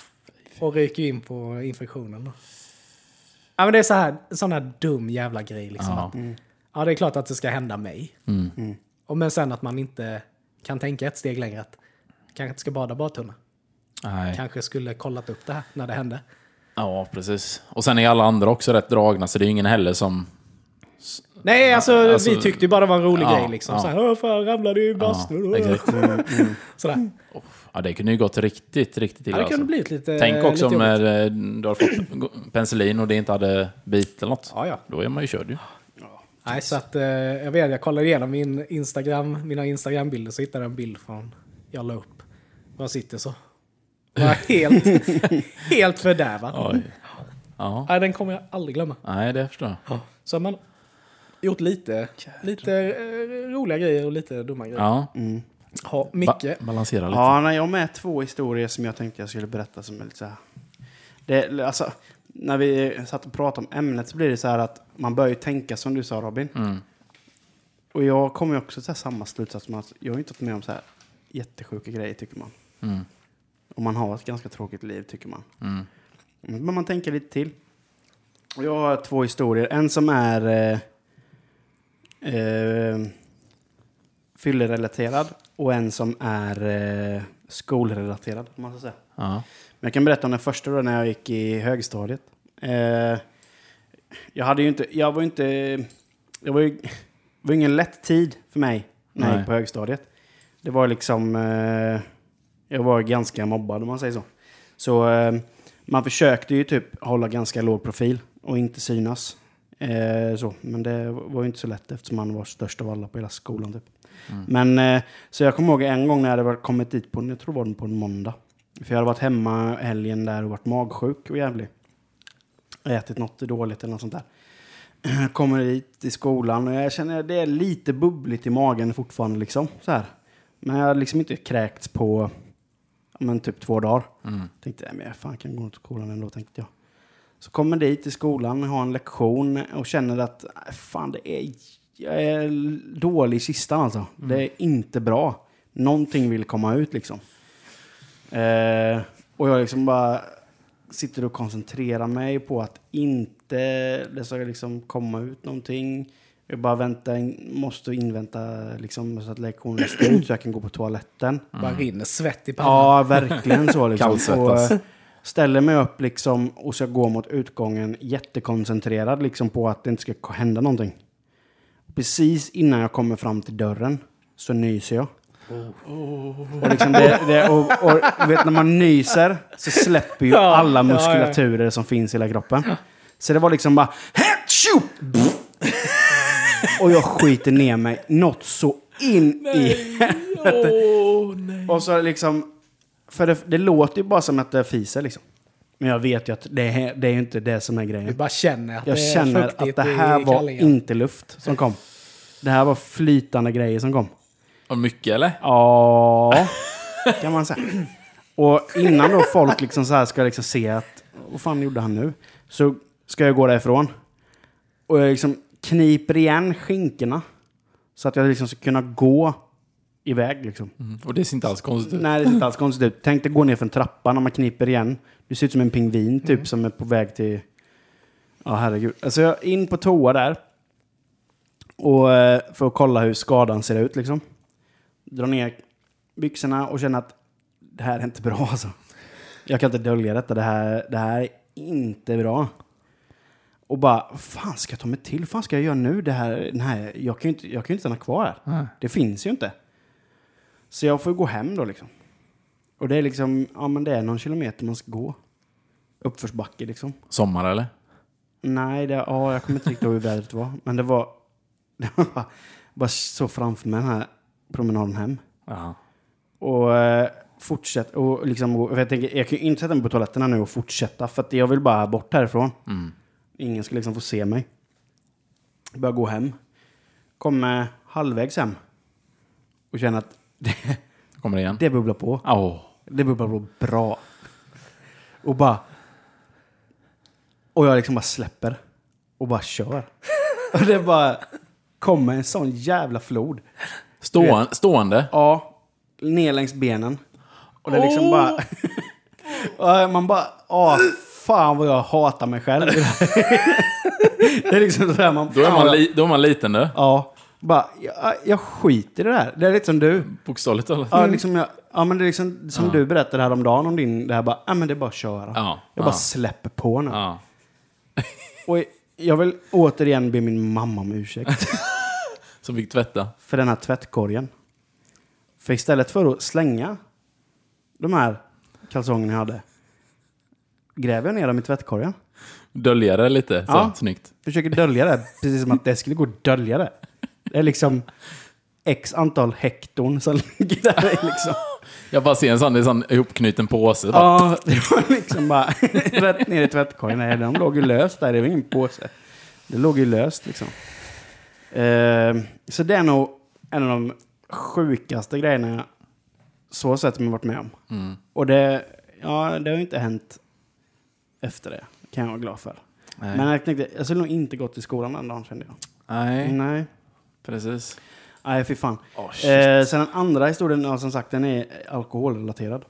A: Och ryker in på infektionen. Då. Ja men det är så här, sån här dum jävla grej liksom.
C: Ja.
A: Att, ja det är klart att det ska hända mig.
C: Mm.
A: Och men sen att man inte kan tänka ett steg längre. Att kanske inte ska bada badtunna.
C: Nej.
A: Kanske skulle kollat upp det här när det hände.
C: Ja, precis. Och sen är alla andra också rätt dragna, så det är ju ingen heller som...
A: Nej, alltså,
C: alltså-
A: vi tyckte ju bara det var en rolig
C: Ja,
A: grej liksom.
C: ja.
A: Så här, Åh, fan, ramlade i bastun.
C: Ja, exakt.
A: Sådär.
C: Ja, det kunde ju gått riktigt, riktigt illa.
A: Ja, det kunde
C: alltså.
A: blivit lite
C: Tänk också
A: lite
C: om
A: jobbigt.
C: eh, du har fått penicillin och det inte hade bit eller något.
A: Ja, ja.
C: Då är man ju körd ju.
A: Nej, så att eh, jag vet, jag kollade igenom min Instagram, mina Instagram-bilder så hittade jag en bild från jag la upp. Jag sitter så. Var helt, helt fördärvad.
C: Oj. Ja,
A: Nej, den kommer jag aldrig glömma.
C: nej det förstår jag.
A: Så har man gjort lite, lite eh, roliga grejer och lite dumma grejer.
C: Ja,
A: Ha,
C: ba
A: mycket.
C: balansera lite.
B: Ja, nej, jag har med två historier som jag tänkte jag skulle berätta som är lite så här. Det, alltså, när vi satt och pratade om ämnet så blir det så här att man börjar ju tänka som du sa Robin.
C: Mm.
B: Och jag kommer ju också till samma slutsats som att jag har inte varit med om så här jättesjuka grejer tycker man.
C: Mm.
B: Och man har ett ganska tråkigt liv tycker man.
C: Mm.
B: Men man tänker lite till. Och jag har två historier. En som är eh, eh, fyllerelaterad och en som är eh, skolrelaterad. Om man ska säga.
C: Ja.
B: Men jag kan berätta om den första då när jag gick i högstadiet. Eh, jag hade ju inte, jag var ju inte, det var ju det var ingen lätt tid för mig när jag
C: Nej.
B: gick på högstadiet. Det var liksom, eh, jag var ganska mobbad om man säger så. Så eh, man försökte ju typ hålla ganska låg profil och inte synas. Eh, så. Men det var ju inte så lätt eftersom man var störst av alla på hela skolan. Typ. Men eh, så jag kommer ihåg en gång när jag hade kommit dit på, jag tror det var på en måndag. För jag hade varit hemma helgen där och varit magsjuk och jävlig. Ätit något dåligt eller något sånt där. Kommer dit i skolan och jag känner att det är lite bubbligt i magen fortfarande liksom. Så här. Men jag har liksom inte kräkts på men typ två dagar.
C: Mm.
B: Tänkte, nej, men jag fan kan gå till skolan ändå, tänkte jag. Så kommer dit till skolan, har en lektion och känner att fan, det är, jag är dålig i kistan alltså. Det är inte bra. Någonting vill komma ut liksom. Eh, och jag liksom bara sitter och koncentrerar mig på att inte det ska liksom komma ut någonting. Jag bara väntar, måste invänta liksom, så att lektionen är slut så jag kan gå på toaletten.
A: Bara rinner svett i pannan.
B: Ja, verkligen så. Liksom.
C: Kallsvettas.
B: Och, eh, ställer mig upp liksom, och ska gå mot utgången jättekoncentrerad liksom, på att det inte ska hända någonting. Precis innan jag kommer fram till dörren så nyser jag. Och, liksom det, det, och, och vet, när man nyser så släpper ju
A: Ja,
B: alla
A: ja, ja.
B: muskulaturer som finns i hela kroppen. Så det var liksom bara... Och jag skiter ner mig något så in i och så liksom... För det, det låter ju bara som att det fiser liksom. Men jag vet ju att det är, det är ju inte det som är
A: Du
B: grejen.
A: bara känner att
B: Jag
A: det är
B: känner att det här var inte luft som kom. Det här var flytande grejer som kom.
C: Och mycket eller?
B: Ja, kan man säga. Och innan då folk liksom så här ska liksom se att vad fan gjorde han nu? Så ska jag gå därifrån. Och jag liksom kniper igen skinkorna. Så att jag liksom ska kunna gå iväg liksom.
C: Mm. Och det ser inte alls konstigt ut.
B: Nej, det ser inte alls konstigt ut. Tänk dig gå ner för en trappa när man kniper igen. Du ser ut som en pingvin typ
A: Mm.
B: som är på väg till... Ja, herregud. Alltså jag in på toa där. Och eh, för att kolla hur skadan ser ut liksom. Dra ner byxorna och känna att det här är inte bra alltså. Jag kan inte dölja detta. Det här, det här är inte bra. Och bara, fan ska jag ta mig till? Fan ska jag göra nu? Det här, här, jag kan ju inte, jag kan ju inte stanna kvar här.
C: Nej.
B: Det finns ju inte. Så jag får gå hem då liksom. Och det är liksom, ja men det är någon kilometer man ska gå. Uppförsbacke liksom.
C: Sommar eller?
B: Nej, det, ja, jag kommer inte riktigt ihåg hur vädret var. Men det var, det var bara, bara så framför mig den här promenaden hem.
C: Ja.
B: Och eh, fortsätt, och liksom, och jag, tänker, jag kan ju inte sätta mig på toaletterna nu och fortsätta. För att jag vill bara bort härifrån.
C: Mm.
B: Ingen ska liksom få se mig. Börjar gå hem. Kommer halvvägs hem. Och känner att det,
C: Kommer det igen?
B: det bubblar på.
C: Åh.
B: Det bubblar på bra. Och bara... Och jag liksom bara släpper. Och bara kör. Och det bara kommer en sån jävla flod.
C: Ståan, stående?
B: Ja, ner längs benen. Och det liksom bara... och man bara... Åh, fan vad jag hatar mig själv. det är liksom så här man...
C: Då är man, li, då är man liten du.
B: Ja. Bara, jag, jag skiter i det här. Det är lite som du.
C: Bokstavligt talat.
B: Ja, liksom jag, ja men det är liksom som du berättade häromdagen om din, det här bara, ja men det är bara att köra.
C: Ja,
B: jag
C: ja.
B: bara släpper på nu.
C: Ja.
B: Och jag vill återigen be min mamma om ursäkt
C: Som fick tvätta.
B: för den här tvättkorgen. För istället för att slänga de här kalsongerna jag hade, gräver jag ner dem i tvättkorgen.
C: Dölja det lite. Så,
B: Ja.
C: Snyggt.
B: Försöker dölja det, precis som att det skulle gå att dölja det. Det är liksom x antal hekton som ligger där liksom.
C: Jag bara ser en sån, en sån ihopknuten påse. Bara.
B: Ja, det var liksom bara rätt ner i tvättkorgen. Nej, de låg ju löst där. Det var ingen påse. Det låg ju löst liksom. Eh, så det är nog en av de sjukaste grejerna jag så sett mig varit med om.
C: Mm.
B: Och det, ja, det har ju inte hänt efter det. Kan jag vara glad för.
C: Nej.
B: Men jag tänkte, jag skulle nog inte gått till skolan den dagen kände jag.
C: Nej,
B: Nej.
C: precis.
B: Nej, fy fan.
C: Oh,
B: Eh, sen den andra historien, ja, som sagt, den är alkoholrelaterad.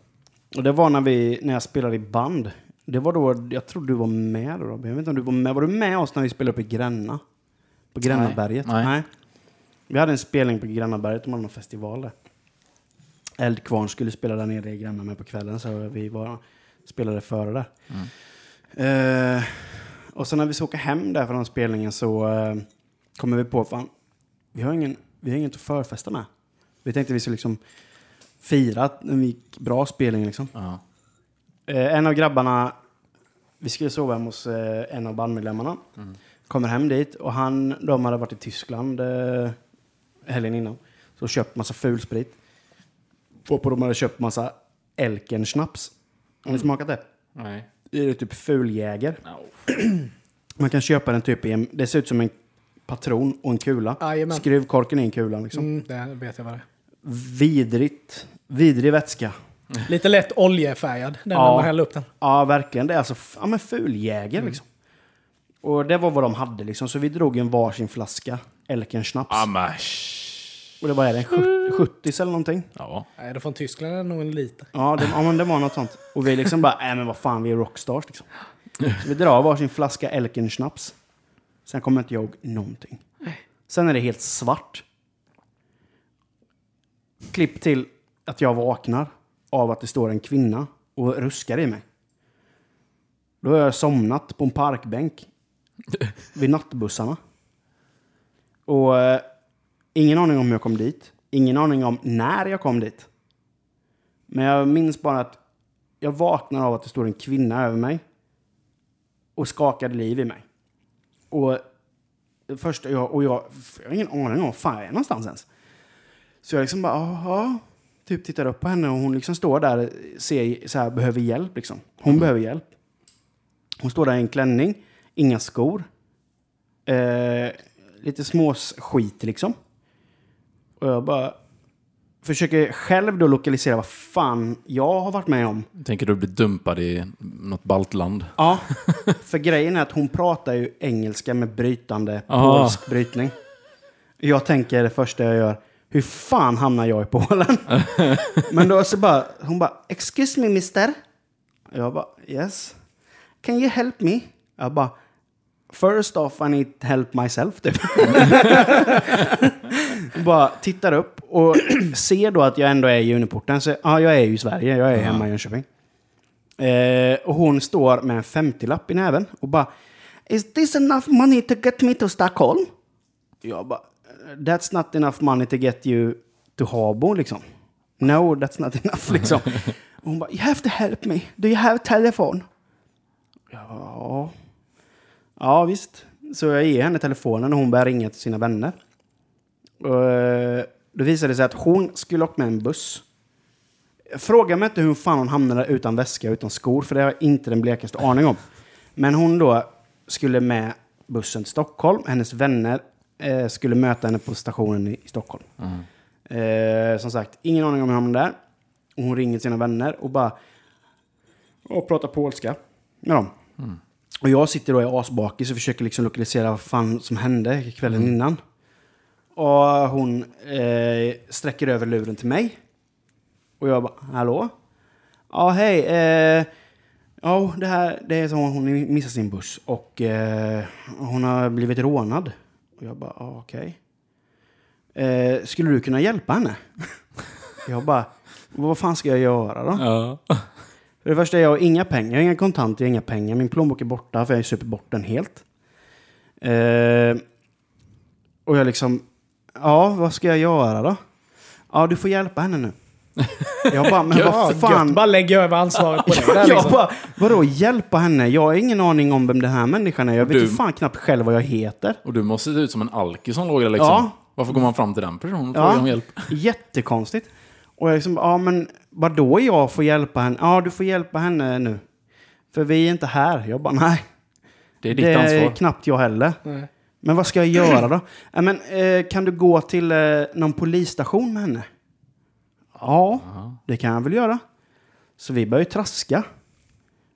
B: Och det var när, vi, när jag spelade i band. Det var då, jag tror du var med då, Robin. Jag vet inte om du var med. Var du med oss när vi spelade uppe i Gränna? På Grännaberget?
C: Nej.
B: Vi hade en spelning på Grännaberget, de hade någon festival där. Eldkvarn skulle spela där nere i Gränna med på kvällen, så vi var, spelade före där. Eh, och sen när vi ska åka hem där från spelningen så eh, kommer vi på, fan, vi har ingen, vi har inget att förfesta med. Vi tänkte vi skulle liksom fira att en gick bra spelning liksom.
C: Ja.
B: Eh, en av grabbarna, vi skulle sova hemma hos eh, en av bandmedlemmarna. Kommer hem dit och han, de hade varit i Tyskland eh, helgen innan. Så köpt massa fulsprit. Och på de hade köpt massa Elken-schnaps. Har ni smakat det?
C: Nej.
B: Det är typ fuljäger.
C: No.
B: Man kan köpa den typ i en, det ser ut som en patron och en kula.
A: Jajamän.
B: Skruvkorken i en kula liksom.
A: Mm, det vet jag vad det är.
B: Vidrigt. Vidrig vätska.
A: Lite lätt oljefärgad, den
B: Ja.
A: när man häller upp den.
B: Ja, verkligen. Det är alltså f- ja, men fuljäger liksom. Och det var vad de hade liksom. Så vi drog en varsin flaska Elken schnaps.
C: Amash.
B: Och det var det, en 70, 70 eller någonting.
C: Ja.
A: Nej, det från Tyskland är det nog en liter.
B: Ja, det, ja, men det var något sånt. Och vi liksom bara, nej men vad fan, vi är rockstars liksom. Så vi drar varsin flaska Elken schnaps. Sen kommer inte jag ihåg någonting. Sen är det helt svart. Klipp till att jag vaknar av att det står en kvinna och ruskar i mig. Då har jag somnat på en parkbänk vid nattbussarna. Och eh, ingen aning om hur jag kom dit. Ingen aning om när jag kom dit. Men jag minns bara att jag vaknar av att det står en kvinna över mig. Och skakade liv i mig. Och det första jag, och jag, jag har ingen aning om var fan jag är någonstans ens. Så jag liksom bara, ja, typ tittar upp på henne och hon liksom står där, ser så här, behöver hjälp liksom. Hon behöver hjälp. Hon står där i en klänning, inga skor. Eh, lite småskit liksom. Och jag bara försöker själv då lokalisera vad fan jag har varit med om.
C: Tänker du bli dumpad i något baltland?
B: Ja, för grejen är att hon pratar ju engelska med brytande
C: Aha.
B: polsk brytning. Jag tänker det första jag gör, hur fan hamnar jag i Polen? Men då så bara, hon bara, excuse me mister. Jag bara, yes. Can you help me? Jag bara, first off I need help myself typ. bara tittar upp och ser då att jag ändå är i Uniporten. Så ja, jag är ju i Sverige, jag är hemma i Jönköping. Eh, och hon står med en 50-lapp i näven och bara Is this enough money to get me to Stockholm? Jag bara That's not enough money to get you to Habo liksom. no that's not enough liksom. Och hon bara, you have to help me, do you have a telephone? Ja, ja visst. Så jag ger henne telefonen och hon börjar ringa till sina vänner. Och, eh, då visade det sig att hon skulle åka med en buss. Fråga mig inte hur fan hon hamnade utan väska och utan skor, för det har jag inte den blekaste aning om. Men hon då skulle med bussen till Stockholm. Hennes vänner eh, skulle möta henne på stationen i, i Stockholm. Eh, som sagt, ingen aning om hur hon hamnade där. Och hon ringer sina vänner och bara och pratar polska med dem. Och jag sitter då i asbakis och försöker liksom lokalisera vad fan som hände kvällen innan. Och hon eh, sträcker över luren till mig. Och jag bara, hallå? Ja, hej. Eh, ja, det här det är så hon missade sin buss och eh, hon har blivit rånad. Och jag bara, ja, okej. Eh, skulle du kunna hjälpa henne? jag bara, vad fan ska jag göra då?
C: Ja.
B: För det första, jag har inga pengar, jag har inga kontanter, jag har inga pengar. Min plånbok är borta för jag har supit bort den helt. Eh, och jag liksom, ja, vad ska jag göra då? Ja, du får hjälpa henne nu. Jag bara, men vad fan.
A: Gött, bara lägga över ansvaret på dig.
B: Jag
A: liksom.
B: bara, vadå hjälpa henne? Jag har ingen aning om vem den här människan är. Jag vet ju fan knappt själv vad jag heter.
C: Och du måste se ut som en alkis som låg där liksom.
B: Ja.
C: Varför går man fram till den personen och
B: Ja.
C: frågar om hjälp?
B: Jättekonstigt. Och jag liksom, ja men vadå jag får hjälpa henne? Ja, du får hjälpa henne nu. För vi är inte här. Jag bara, nej.
C: Det är ditt
B: det är
C: ansvar.
B: knappt jag heller.
A: Nej.
B: Men vad ska jag göra då? Ja, men, eh, kan du gå till eh, någon polisstation med henne? Ja, det kan jag väl göra. Så vi börjar ju traska.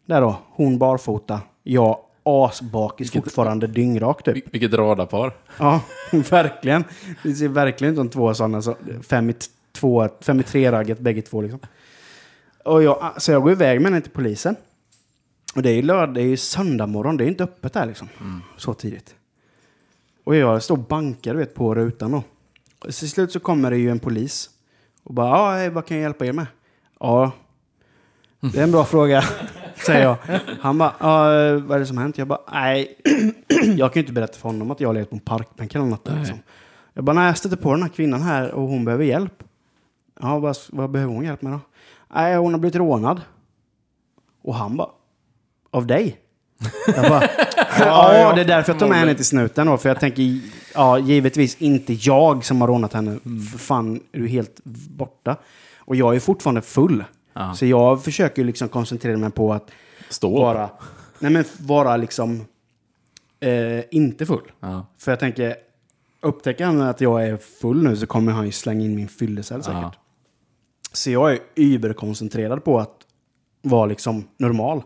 B: Där då, hon barfota, jag asbakis, fortfarande dyngrak typ.
C: Vil- Vilket radarpar.
B: Ja, verkligen. Det ser verkligen ut som två sådana, så fem i, två, fem i tre-ragget bägge två liksom. Och jag, så jag går iväg med henne till polisen. Och det är ju lördag, det är ju söndag morgon, det är ju inte öppet där liksom. Så tidigt. Och jag står och bankar du vet, på rutan då. Och till slut så kommer det ju en polis. Och bara, ja, hej, vad kan jag hjälpa er med? Ja, det är en bra fråga, säger jag. Han bara, ja, vad är det som har hänt? Jag bara, nej, jag kan ju inte berätta för honom att jag har legat på en parkbänk eller något. Liksom. Jag bara, nej, jag stötte på den här kvinnan här och hon behöver hjälp. Ja, vad, vad behöver hon hjälp med då? Nej, hon har blivit rånad. Och han bara, av dig? Jag bara, ja, det är därför jag tar med henne till snuten då. För jag tänker, ja, givetvis inte jag som har rånat henne. För fan, är du helt borta? Och jag är fortfarande full.
C: Ja.
B: Så jag försöker liksom koncentrera mig på att
C: Stå.
B: vara, nej men vara liksom eh, inte full.
C: Ja.
B: För jag tänker, upptäcker han att jag är full nu så kommer han ju slänga in min fyllecell säkert.
C: Ja.
B: Så jag är überkoncentrerad på att vara liksom normal.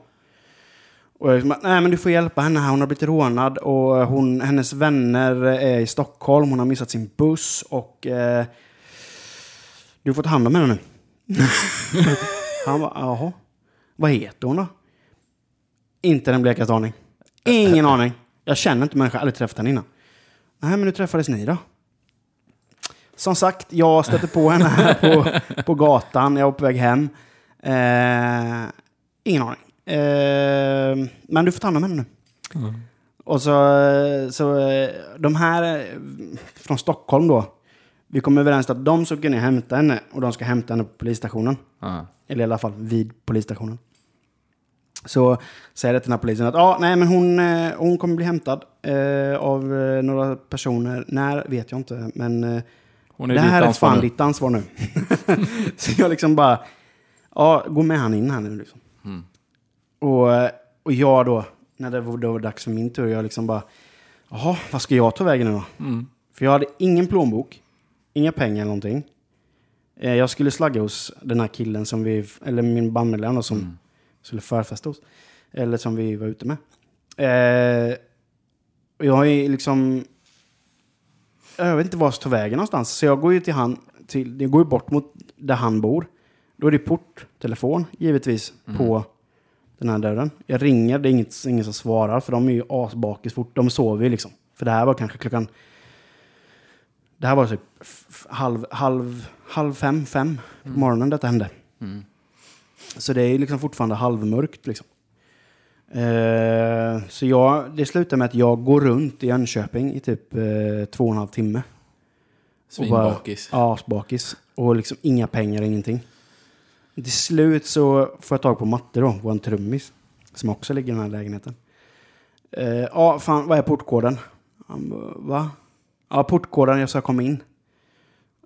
B: Och jag liksom, nej men du får hjälpa henne här, hon har blivit rånad och eh, hon, hennes vänner eh, är i Stockholm, hon har missat sin buss och eh, du får ta hand om henne nu. Han bara, jaha. Vad heter hon då? Inte den blekaste aning. Ingen aning. Jag känner inte människan, aldrig träffat henne innan. Nej, men hur träffades ni då? Som sagt, jag stötte på henne här på, på gatan. Jag var på väg hem. Eh, ingen aning. Eh, men du får ta hand om henne nu. Och så, så de här från Stockholm då. Vi kom överens att de ska ner och hämta henne och de ska hämta henne på polisstationen.
C: Ja.
B: Eller i alla fall vid polisstationen. Så säger det till den här polisen att ah, nej, men hon, eh, hon kommer bli hämtad eh, av eh, några personer. När vet jag inte, men eh,
C: Hon är
B: det här är fan
C: nu.
B: ditt ansvar nu. så jag liksom bara, ja, gå med han in här nu liksom.
C: Mm.
B: Och, och jag då, när det var, då var dags för min tur, jag liksom bara, jaha, vad ska jag ta vägen nu då?
C: Mm.
B: För jag hade ingen plånbok, inga pengar eller någonting. Eh, Jag skulle slagga hos den här killen som vi, eller min bandmedlem då, som
C: Mm.
B: skulle förfesta hos. Eller som vi var ute med. Eh, och jag har ju liksom, jag vet inte var jag ska ta vägen någonstans. Så jag går ju till han, till, jag går ju bort mot där han bor. Då är det porttelefon givetvis på den här dörren. Jag ringer, det är inget, ingen som svarar för de är ju asbakis fort. De sover ju liksom. För det här var kanske klockan... Det här var typ halv, halv, halv fem, fem på morgonen detta hände.
C: Mm.
B: Så det är liksom fortfarande halvmörkt liksom. Eh, så jag, det slutar med att jag går runt i Jönköping i typ eh, två och en halv timme.
C: Svinbakis.
B: Ja, asbakis. Och liksom inga pengar, ingenting. Till slut så får jag tag på Matte då, vår trummis. Som också ligger i den här lägenheten. Eh, Ja, fan, vad är portkoden? Han bara, va? Ja, portkoden, jag ska komma in.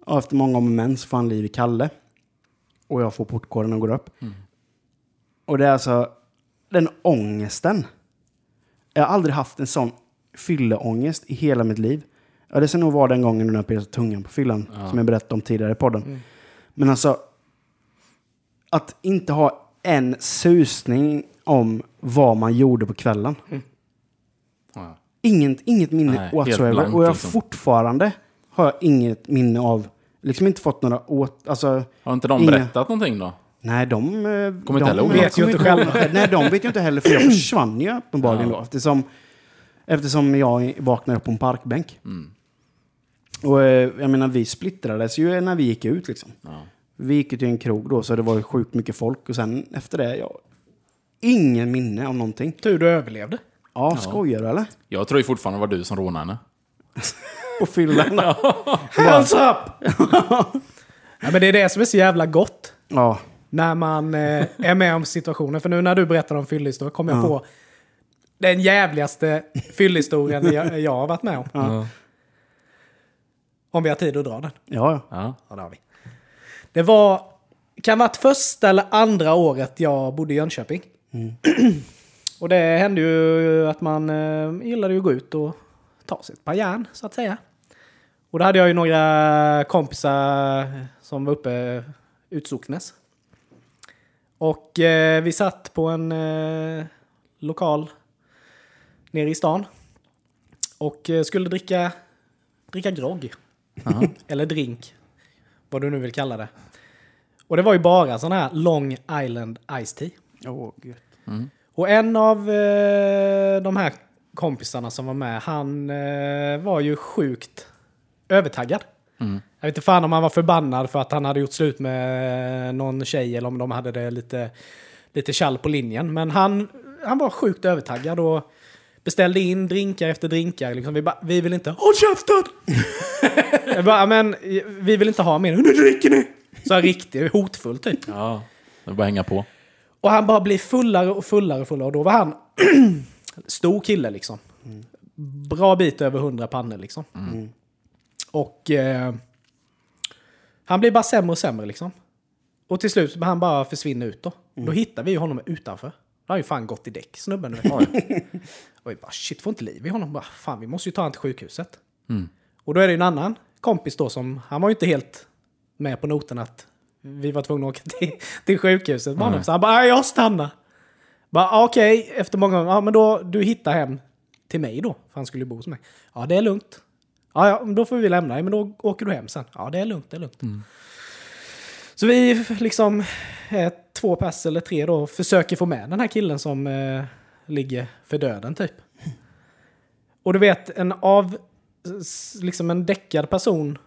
B: Och efter många om och men så får han liv i Kalle. Och jag får portkoden och går upp. Och det är alltså den ångesten. Jag har aldrig haft en sån fylleångest i hela mitt liv. Ja, det ska nog vara den gången när jag petade tungan på fyllan, som jag berättade om tidigare i podden. Men alltså, att inte ha en susning om vad man gjorde på kvällen.
C: Ja.
B: Inget, inget minne
C: Nej,
B: whatsoever.
C: blankt,
B: och jag
C: liksom.
B: fortfarande har jag inget minne av, liksom inte fått några åt, alltså,
C: Har inte de
B: Inga-
C: berättat någonting då?
B: nej de...
C: Kommer
B: de
C: inte heller ihåg.
A: Vet ju inte själva.
B: Nej, de vet ju inte heller, för jag försvann ju uppenbarligen
C: Ja.
B: då, eftersom, eftersom jag vaknade upp på en parkbänk.
C: Mm.
B: Och eh, jag menar, vi splittrades ju när vi gick ut liksom.
C: Ja.
B: Vi gick ut till en krog då, så det var ju sjukt mycket folk. Och sen efter det, jag... Ingen minne av någonting.
A: Tur du överlevde.
B: Ja, skojar du eller?
C: Jag tror ju fortfarande det var du som rånade henne.
B: På fyllan.
A: Hands up! ja, men det är det som är så jävla gott.
B: ja.
A: När man eh, är med om situationen. För nu när du berättar om fyllehistorier kommer jag
B: Ja.
A: på den jävligaste fyllehistorien jag, jag har varit med om.
C: Ja.
A: Om vi har tid att dra den.
B: Ja, ja.
C: Ja.
A: Ja, det har vi. Det var, kan varit första eller andra året jag bodde i Jönköping. och det hände ju att man eh, gillade ju att gå ut och ta sig ett par järn, så att säga. Och då hade jag ju några kompisar som var uppe utsocknes. Och eh, vi satt på en eh, lokal nere i stan. Och eh, skulle dricka, dricka grogg. Eller drink. Vad du nu vill kalla det. Och det var ju bara sån här Long Island Ice Tea.
B: Åh, gud.
A: Och en av eh, de här kompisarna som var med, han eh, var ju sjukt övertaggad. Jag vet inte fan om han var förbannad för att han hade gjort slut med någon tjej eller om de hade det lite, lite kall på linjen. Men han, han var sjukt övertaggad och beställde in drinkar efter drinkar. Liksom. Vi, bara, vi vill inte... Håll käften! Bara, men vi vill inte ha mer. Nu dricker ni! Så här riktigt hotfull typ.
C: ja. Det bara hänga på.
A: Och han bara blir fullare och fullare och fullare. Och då var han stor kille liksom. Bra bit över 100 pannor liksom. Och eh, han blir bara sämre och sämre liksom. Och till slut han bara försvinner ut då. Då hittar vi honom utanför. Då har ju fan gått i däck snubben. du vet. och vi bara shit får inte liv i honom. Bara, fan vi måste ju ta honom till sjukhuset. Och då är det en annan kompis då som, han var ju inte helt med på noten att vi var tvungna att åka till, till sjukhuset med honom. Så han bara, "Nej, jag stannar. Bara, "Ah, okej, efter många gånger, ja men då, du hittar hem till mig då, för han skulle ju bo hos mig. Ja, det är lugnt. Ja, ja, då får vi lämna dig, men då åker du hem sen. Ja, det är lugnt, det är lugnt. Så vi liksom, eh, två pass eller tre då, försöker få med den här killen som eh, ligger för döden typ. Och du vet, en av, liksom en däckad person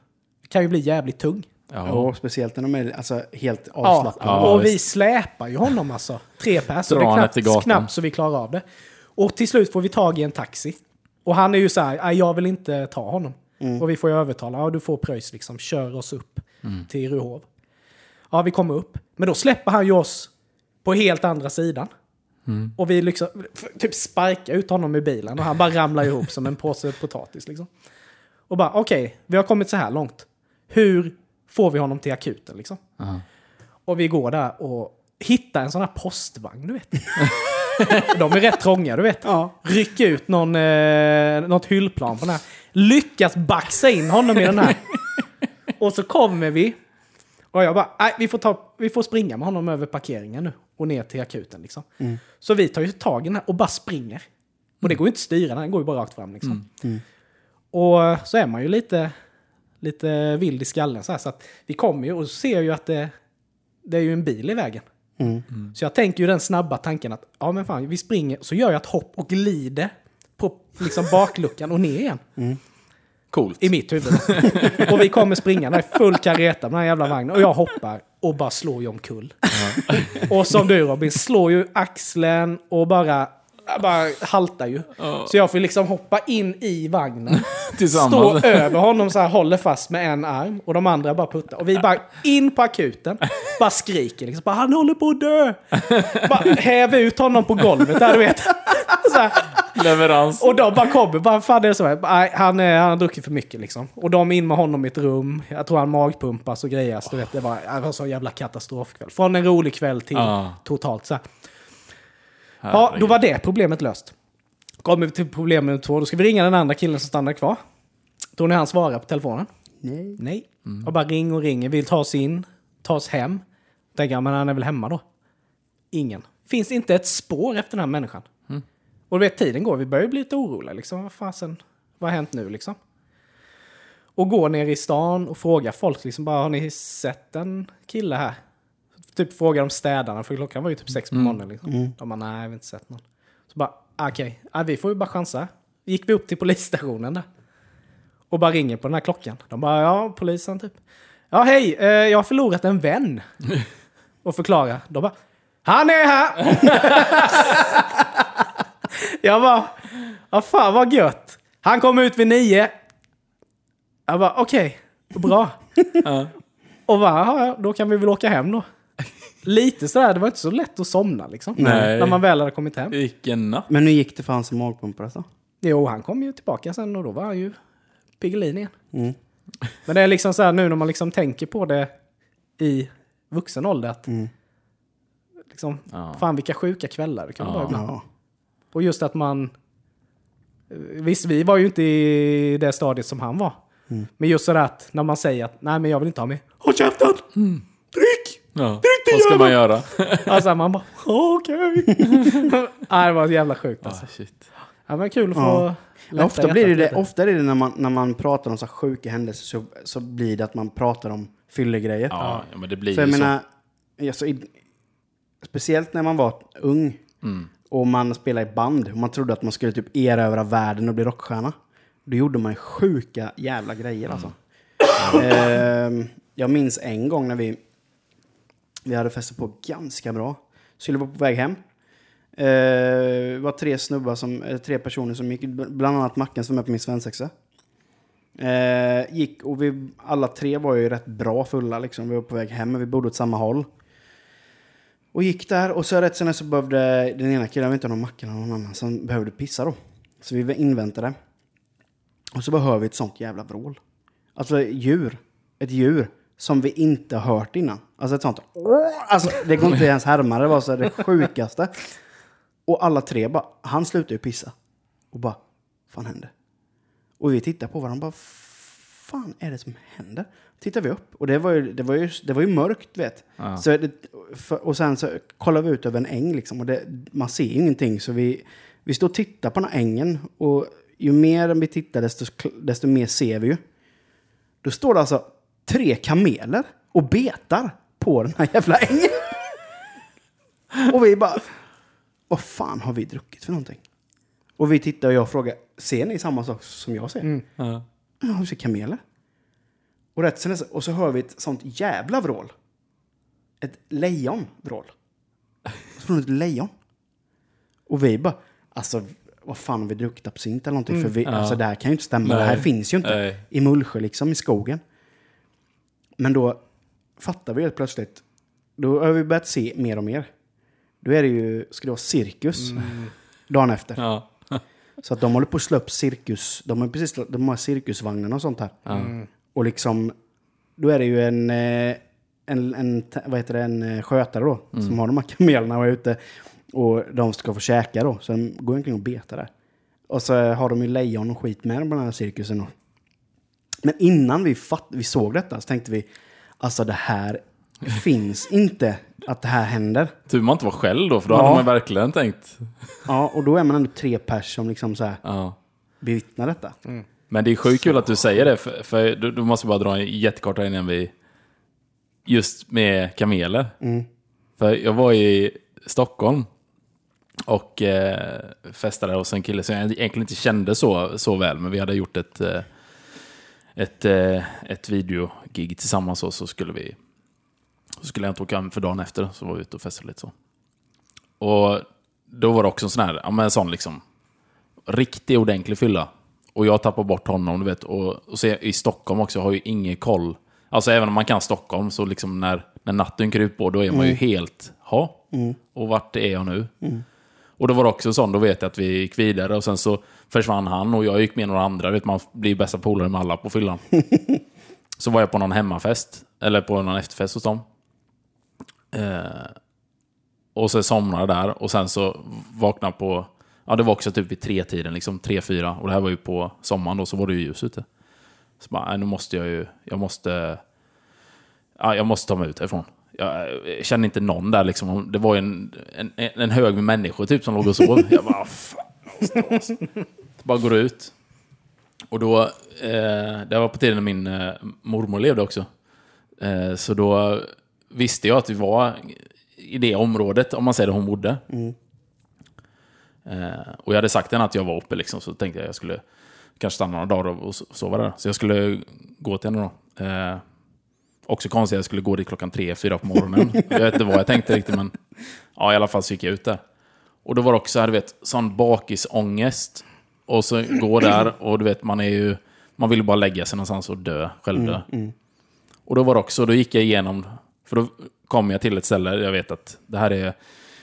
A: kan ju bli jävligt tung.
C: Ja.
B: Och speciellt när de är alltså, helt avslappnade.
C: Ja,
A: och vi släpar ju honom alltså. Tre pers. och Det är knappt, knappt så vi klarar av det. Och till slut får vi tag i en taxi. Och han är ju så här, "Nej, jag vill inte ta honom. Och vi får ju övertala, ja du får pröjs liksom, kör oss upp till Ruhov. Ja, vi kommer upp. Men då släpper han ju oss på helt andra sidan. Och vi liksom typ sparkar ut honom i bilen och han bara ramlar ihop som en påse potatis liksom. Och bara, okej, vi har kommit så här långt. Hur får vi honom till akuten liksom? Och vi går där och hittar en sån här postvagn, du vet. De är rätt trånga, du vet.
B: Ja.
A: Rycker ut någon, eh, något hyllplan på den här. Lyckas baxa in honom i den här. Och så kommer vi. Och jag bara, nej, vi får, ta, vi får springa med honom över parkeringen nu. Och ner till akuten liksom. Så vi tar ju tag i den här och bara springer. Och det går ju inte att styra, den går ju bara rakt fram liksom. Och så är man ju lite, lite vild i skallen så här. Så att vi kommer ju och ser ju att det, det är ju en bil i vägen. Så jag tänker ju den snabba tanken att ja men fan, vi springer, så gör jag ett hopp och glider på liksom bakluckan och ner igen.
C: Coolt.
A: I mitt huvud. och vi kommer springande i full kareta med den här jävla vagnen. Och jag hoppar och bara slår ju omkull. och som du Robin, slår ju axeln och bara bara haltar ju. Så jag får liksom hoppa in i vagnen. Stå över honom så här, håller fast med en arm. Och de andra bara puttar. Och vi bara in på akuten. Bara skriker liksom. Bara, han håller på att dö! Bara häver ut honom på golvet där du vet.
C: Leverans.
A: Och de bara kommer. Bara, fan det är så här. Bara, "Nej, Han, är, han har druckit för mycket liksom. Och de in med honom i ett rum. Jag tror han magpumpas och grejas. Du vet, det, var, det var så jävla katastrofkväll. Från en rolig kväll till
C: Ja.
A: totalt så här. Ja, då var det problemet löst. Kommer vi till problem nummer två. Då ska vi ringa den andra killen som stannar kvar. Tror ni han svarar på telefonen?
B: Nej.
A: Nej. Och bara ring och ringer. Vill ta oss in. Ta oss hem. Tänker jag, men han är väl hemma då? Ingen. Finns inte ett spår efter den här människan. Och du vet, tiden går. Vi börjar bli lite oroliga. Liksom. Vad fasen? Vad har hänt nu liksom? Och går ner i stan och frågar folk. Liksom, bara, har ni sett en kille här? Typ frågar de städarna. För klockan var ju typ sex på morgonen. Liksom. De bara, nej, vi har inte sett någon. Så bara, okej. Ja, vi får ju bara chansa. Gick vi upp till polisstationen där. Och bara ringer på den här klockan. De bara, ja, polisen typ. Ja, hej, eh, jag har förlorat en vän. och förklarar. De bara, han är här! jag bara, ja fan vad gött. Han kom ut vid nio. Jag bara, okej, bra. Och bara, "Ja, ja, då kan vi väl åka hem då. Lite sådär, det var inte så lätt att somna liksom.
C: Nej.
A: När man väl hade kommit hem.
C: Vilken natt.
B: Men nu gick det för han som magpumpades då?
A: Jo, han kom ju tillbaka sen och då var han ju Piggelin igen.
B: Mm.
A: Men det är liksom så här nu när man liksom tänker på det i vuxen ålder att
B: Mm.
A: liksom,
C: Ja.
A: fan vilka sjuka kvällar det kan
C: Ja.
A: vara ibland.
B: Ja.
A: Och just att man... Visst, vi var ju inte i det stadiet som han var.
B: Mm.
A: Men just sådär att när man säger att nej men jag vill inte ha med. Håll käften!
B: Mm.
C: Ja. Vad ska man göra?
A: Alltså man bara okej. nej det var jävla sjukt alltså.
C: Ah, shit.
A: Ja, men kul att få
B: Ja.
A: lätta
B: ofta blir det, det, ofta är det när man, när man pratar om så här sjuka händelser så, så blir det att man pratar om fyllegrejer.
C: Ja, ja, men det blir
B: För jag
C: ju så.
B: menar, alltså, i, speciellt när man var ung
C: Mm.
B: och man spelade i band och man trodde att man skulle typ erövra världen och bli rockstjärna. Då gjorde man ju sjuka jävla grejer alltså. Ehm, jag minns en gång när vi, vi hade festat på ganska bra. Skulle vara på väg hem. Eh, Det var tre snubbar som, eh, tre personer som gick, bland annat Macken som är på min svensexa. Eh, gick och vi, alla tre var ju rätt bra fulla liksom. Vi var på väg hem, men vi bodde åt samma håll. Och gick där och så rätt sen så behövde den ena killen, jag vet inte om det var Mackan eller någon annan, som behövde pissa då. Så vi inväntade. Och så bara hör vi ett sånt jävla vrål. Alltså djur. Ett djur som vi inte har hört innan. Alltså ett sånt... Alltså det går inte ens härma, det var så det sjukaste. Och alla tre bara, han slutade ju pissa. Och bara, fan händer? Och vi tittar på varandra bara, fan är det som händer? Tittar vi upp och det var ju, det var ju, det var ju mörkt vet.
C: Ja.
B: Så det, för, och sen så kollar vi ut över en äng liksom och det, man ser ju ingenting så vi, vi står och tittar på den här ängen och ju mer vi tittar desto, desto mer ser vi ju. Då står det alltså tre kameler och betar på den här jävla ängen. och vi bara, vad fan har vi druckit för någonting? Och vi tittar och jag frågar, ser ni samma sak som jag ser?
C: Ja.
B: Ja, vi ser kameler. Och, rätt, sen, och så hör vi ett sånt jävla vrål. Ett lejonvrål. Från ett lejon. Och vi bara, alltså vad fan har vi druckit absint eller någonting? För vi, alltså det här kan ju inte stämma. Det här
C: Nej.
B: finns ju inte.
C: Nej.
B: I Mullsjö liksom, i skogen. Men då fattar vi helt plötsligt. Då har vi börjat se mer och mer. Då är det ju, ska det vara cirkus. Dagen efter.
C: Ja.
B: Så att de håller på att slå upp cirkus, de har precis de har cirkusvagnar och sånt här. Och liksom, då är det ju en, eh, en, en, vad heter det, en eh, skötare då, som har de här kamelerna och är ute. Och de ska få käka då, så de går omkring och betar där. Och så har de ju lejon och skit med på den här cirkusen då. Men innan vi, fatt, vi såg detta så tänkte vi, alltså det här finns inte att det här händer.
C: Tur man inte var själv då, för då
B: Ja.
C: hade man verkligen tänkt.
B: Ja, och då är man ändå tre pers som liksom så här
C: Ja.
B: bevittnar detta.
C: Men det är sjukt kul att du säger det, för, för du, du måste bara dra en jättekort här innan vi... Just med kameler. För jag var i Stockholm och eh, festade hos en kille som jag egentligen inte kände så, så väl, men vi hade gjort ett, eh, ett, eh, ett videogig tillsammans och så skulle vi... Så skulle jag inte åka hem för dagen efter, så var vi ute och festade lite så. Och då var det också en sån här, ja men en sån liksom, riktig ordentlig fylla. Och jag tappar bort honom, du vet. Och, och så i Stockholm också, jag har ju ingen koll. Alltså även om man kan Stockholm, så liksom när, när natten kryper på, då är man ju helt, ha? Och vart är jag nu? Och då var det också sån, då vet jag att vi gick vidare och sen så försvann han och jag gick med några andra. Vet, man blir bästa polare med alla på fyllan. så var jag på någon hemmafest, eller på någon efterfest hos dem. Eh, och så somnade där och sen så vaknade på, ja det var också typ vid tre tiden liksom tre, fyra. Och det här var ju på sommaren då, så var det ju ljus ute. Så bara, nu måste jag ju, jag måste, ja, jag måste ta mig ut härifrån. Jag, jag kände inte någon där liksom. Det var ju en, en, en hög med människor typ som låg och sov. Jag bara, fan, bara går ut. Och då, eh, det var på tiden när min eh, mormor levde också. Eh, så då visste jag att vi var i det området, om man säger där hon bodde. Eh, och jag hade sagt henne att jag var uppe, liksom, så tänkte jag att jag skulle kanske stanna några dagar och, och sova där. Så jag skulle gå till henne då. Också konstigt att jag skulle gå dit klockan tre, fyra på morgonen. jag vet inte vad jag tänkte riktigt, men ja, i alla fall så gick jag ut där. Och då var det också du vet, sån bakisångest. Och så går där och du vet, man är ju... Man vill ju bara lägga sig någonstans och dö, självdö. Och då var det också, då gick jag igenom, för då kom jag till ett ställe, jag vet att det här är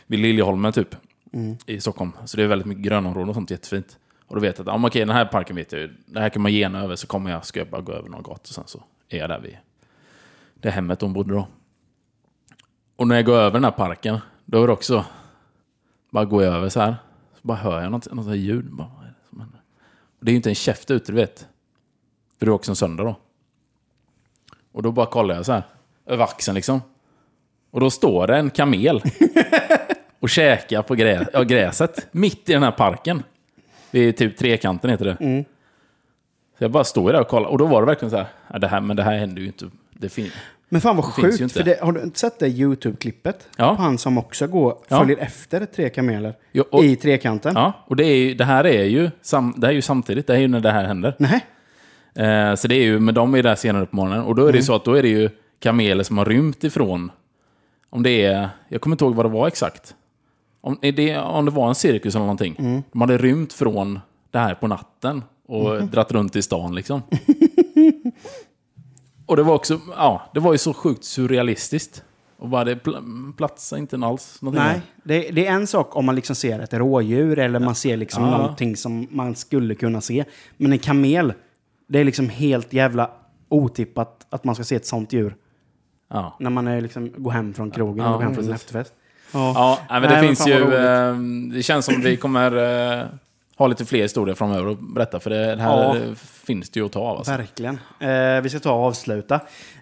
C: vid Liljeholmen typ, i Stockholm. Så det är väldigt mycket grönområden och sånt, jättefint. Och då vet jag att, ja, okej, den här parken vet jag ju, det här kan man gena över, så kommer jag, ska jag bara gå över någon gata och sen så är jag där vid det hemmet de bodde då. Och när jag går över den här parken, då är det också, bara går jag över så här, så bara hör jag något, något här ljud. Bara, vad är det som händer? Och det är ju inte en käft ute, du vet. För det är också en söndag då. Och då bara kollar jag så här, över axeln liksom. Och då står det en kamel och käkar på grä, ja, gräset, mitt i den här parken. Vid typ trekanten heter det. Så jag bara står där och kollar, och då var det verkligen så här, ja, det här men det här händer ju inte. Det fin-
B: Men fan vad
C: Det finns ju
B: sjukt, för det, har du inte sett det YouTube-klippet?
C: Ja.
B: På han som också går,
C: Ja.
B: följer efter tre kameler
C: Jo, och-
B: i trekanten?
C: Ja, och det, är det här är ju, sam, det här är ju samtidigt, det här är ju när det här händer.
B: Nej.
C: Eh, så det är ju, men de är där senare på morgonen. Och då är det ju så att då är det ju kameler som har rymt ifrån, om det är, jag kommer inte ihåg vad det var exakt. Om, det, om det var en cirkus eller någonting. De hade rymt från det här på natten och dratt runt i stan liksom. och det var också, ja, det var ju så sjukt surrealistiskt. Och bara det pl- platsade inte alls
B: Nej, det, det är en sak om man liksom ser ett rådjur eller man ser liksom
C: Ja.
B: någonting som man skulle kunna se. Men en kamel, det är liksom helt jävla otippat att man ska se ett sånt djur.
C: Ja.
B: När man är liksom, går hem från krogen
C: Ja,
B: och går hem från
C: precis.
B: efterfest.
C: Ja, nej, men det
B: Nej,
C: finns ju... Eh, det känns som vi kommer eh, ha lite fler historier framöver att berätta. För det, här
B: Ja.
C: finns det ju att ta av. Alltså.
B: Verkligen. Eh, vi ska ta och avsluta.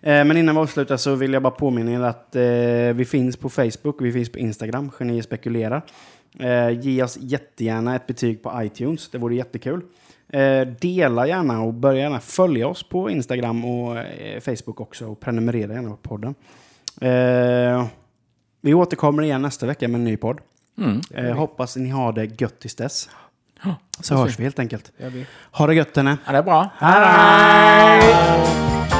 B: Eh, men innan vi avslutar så vill jag bara påminna er att eh, vi finns på Facebook, vi finns på Instagram, Genier spekulerar. Eh, ge oss jättegärna ett betyg på iTunes, det vore jättekul. Eh, dela gärna och börja gärna följa oss på Instagram och eh, Facebook också och prenumerera gärna på podden. Vi återkommer igen nästa vecka med en ny podd.
C: Mm.
B: Hoppas ni har det gött tills dess. Så hörs vi helt enkelt. Ha det gött henne.
C: Ja, det är bra.
B: Hej!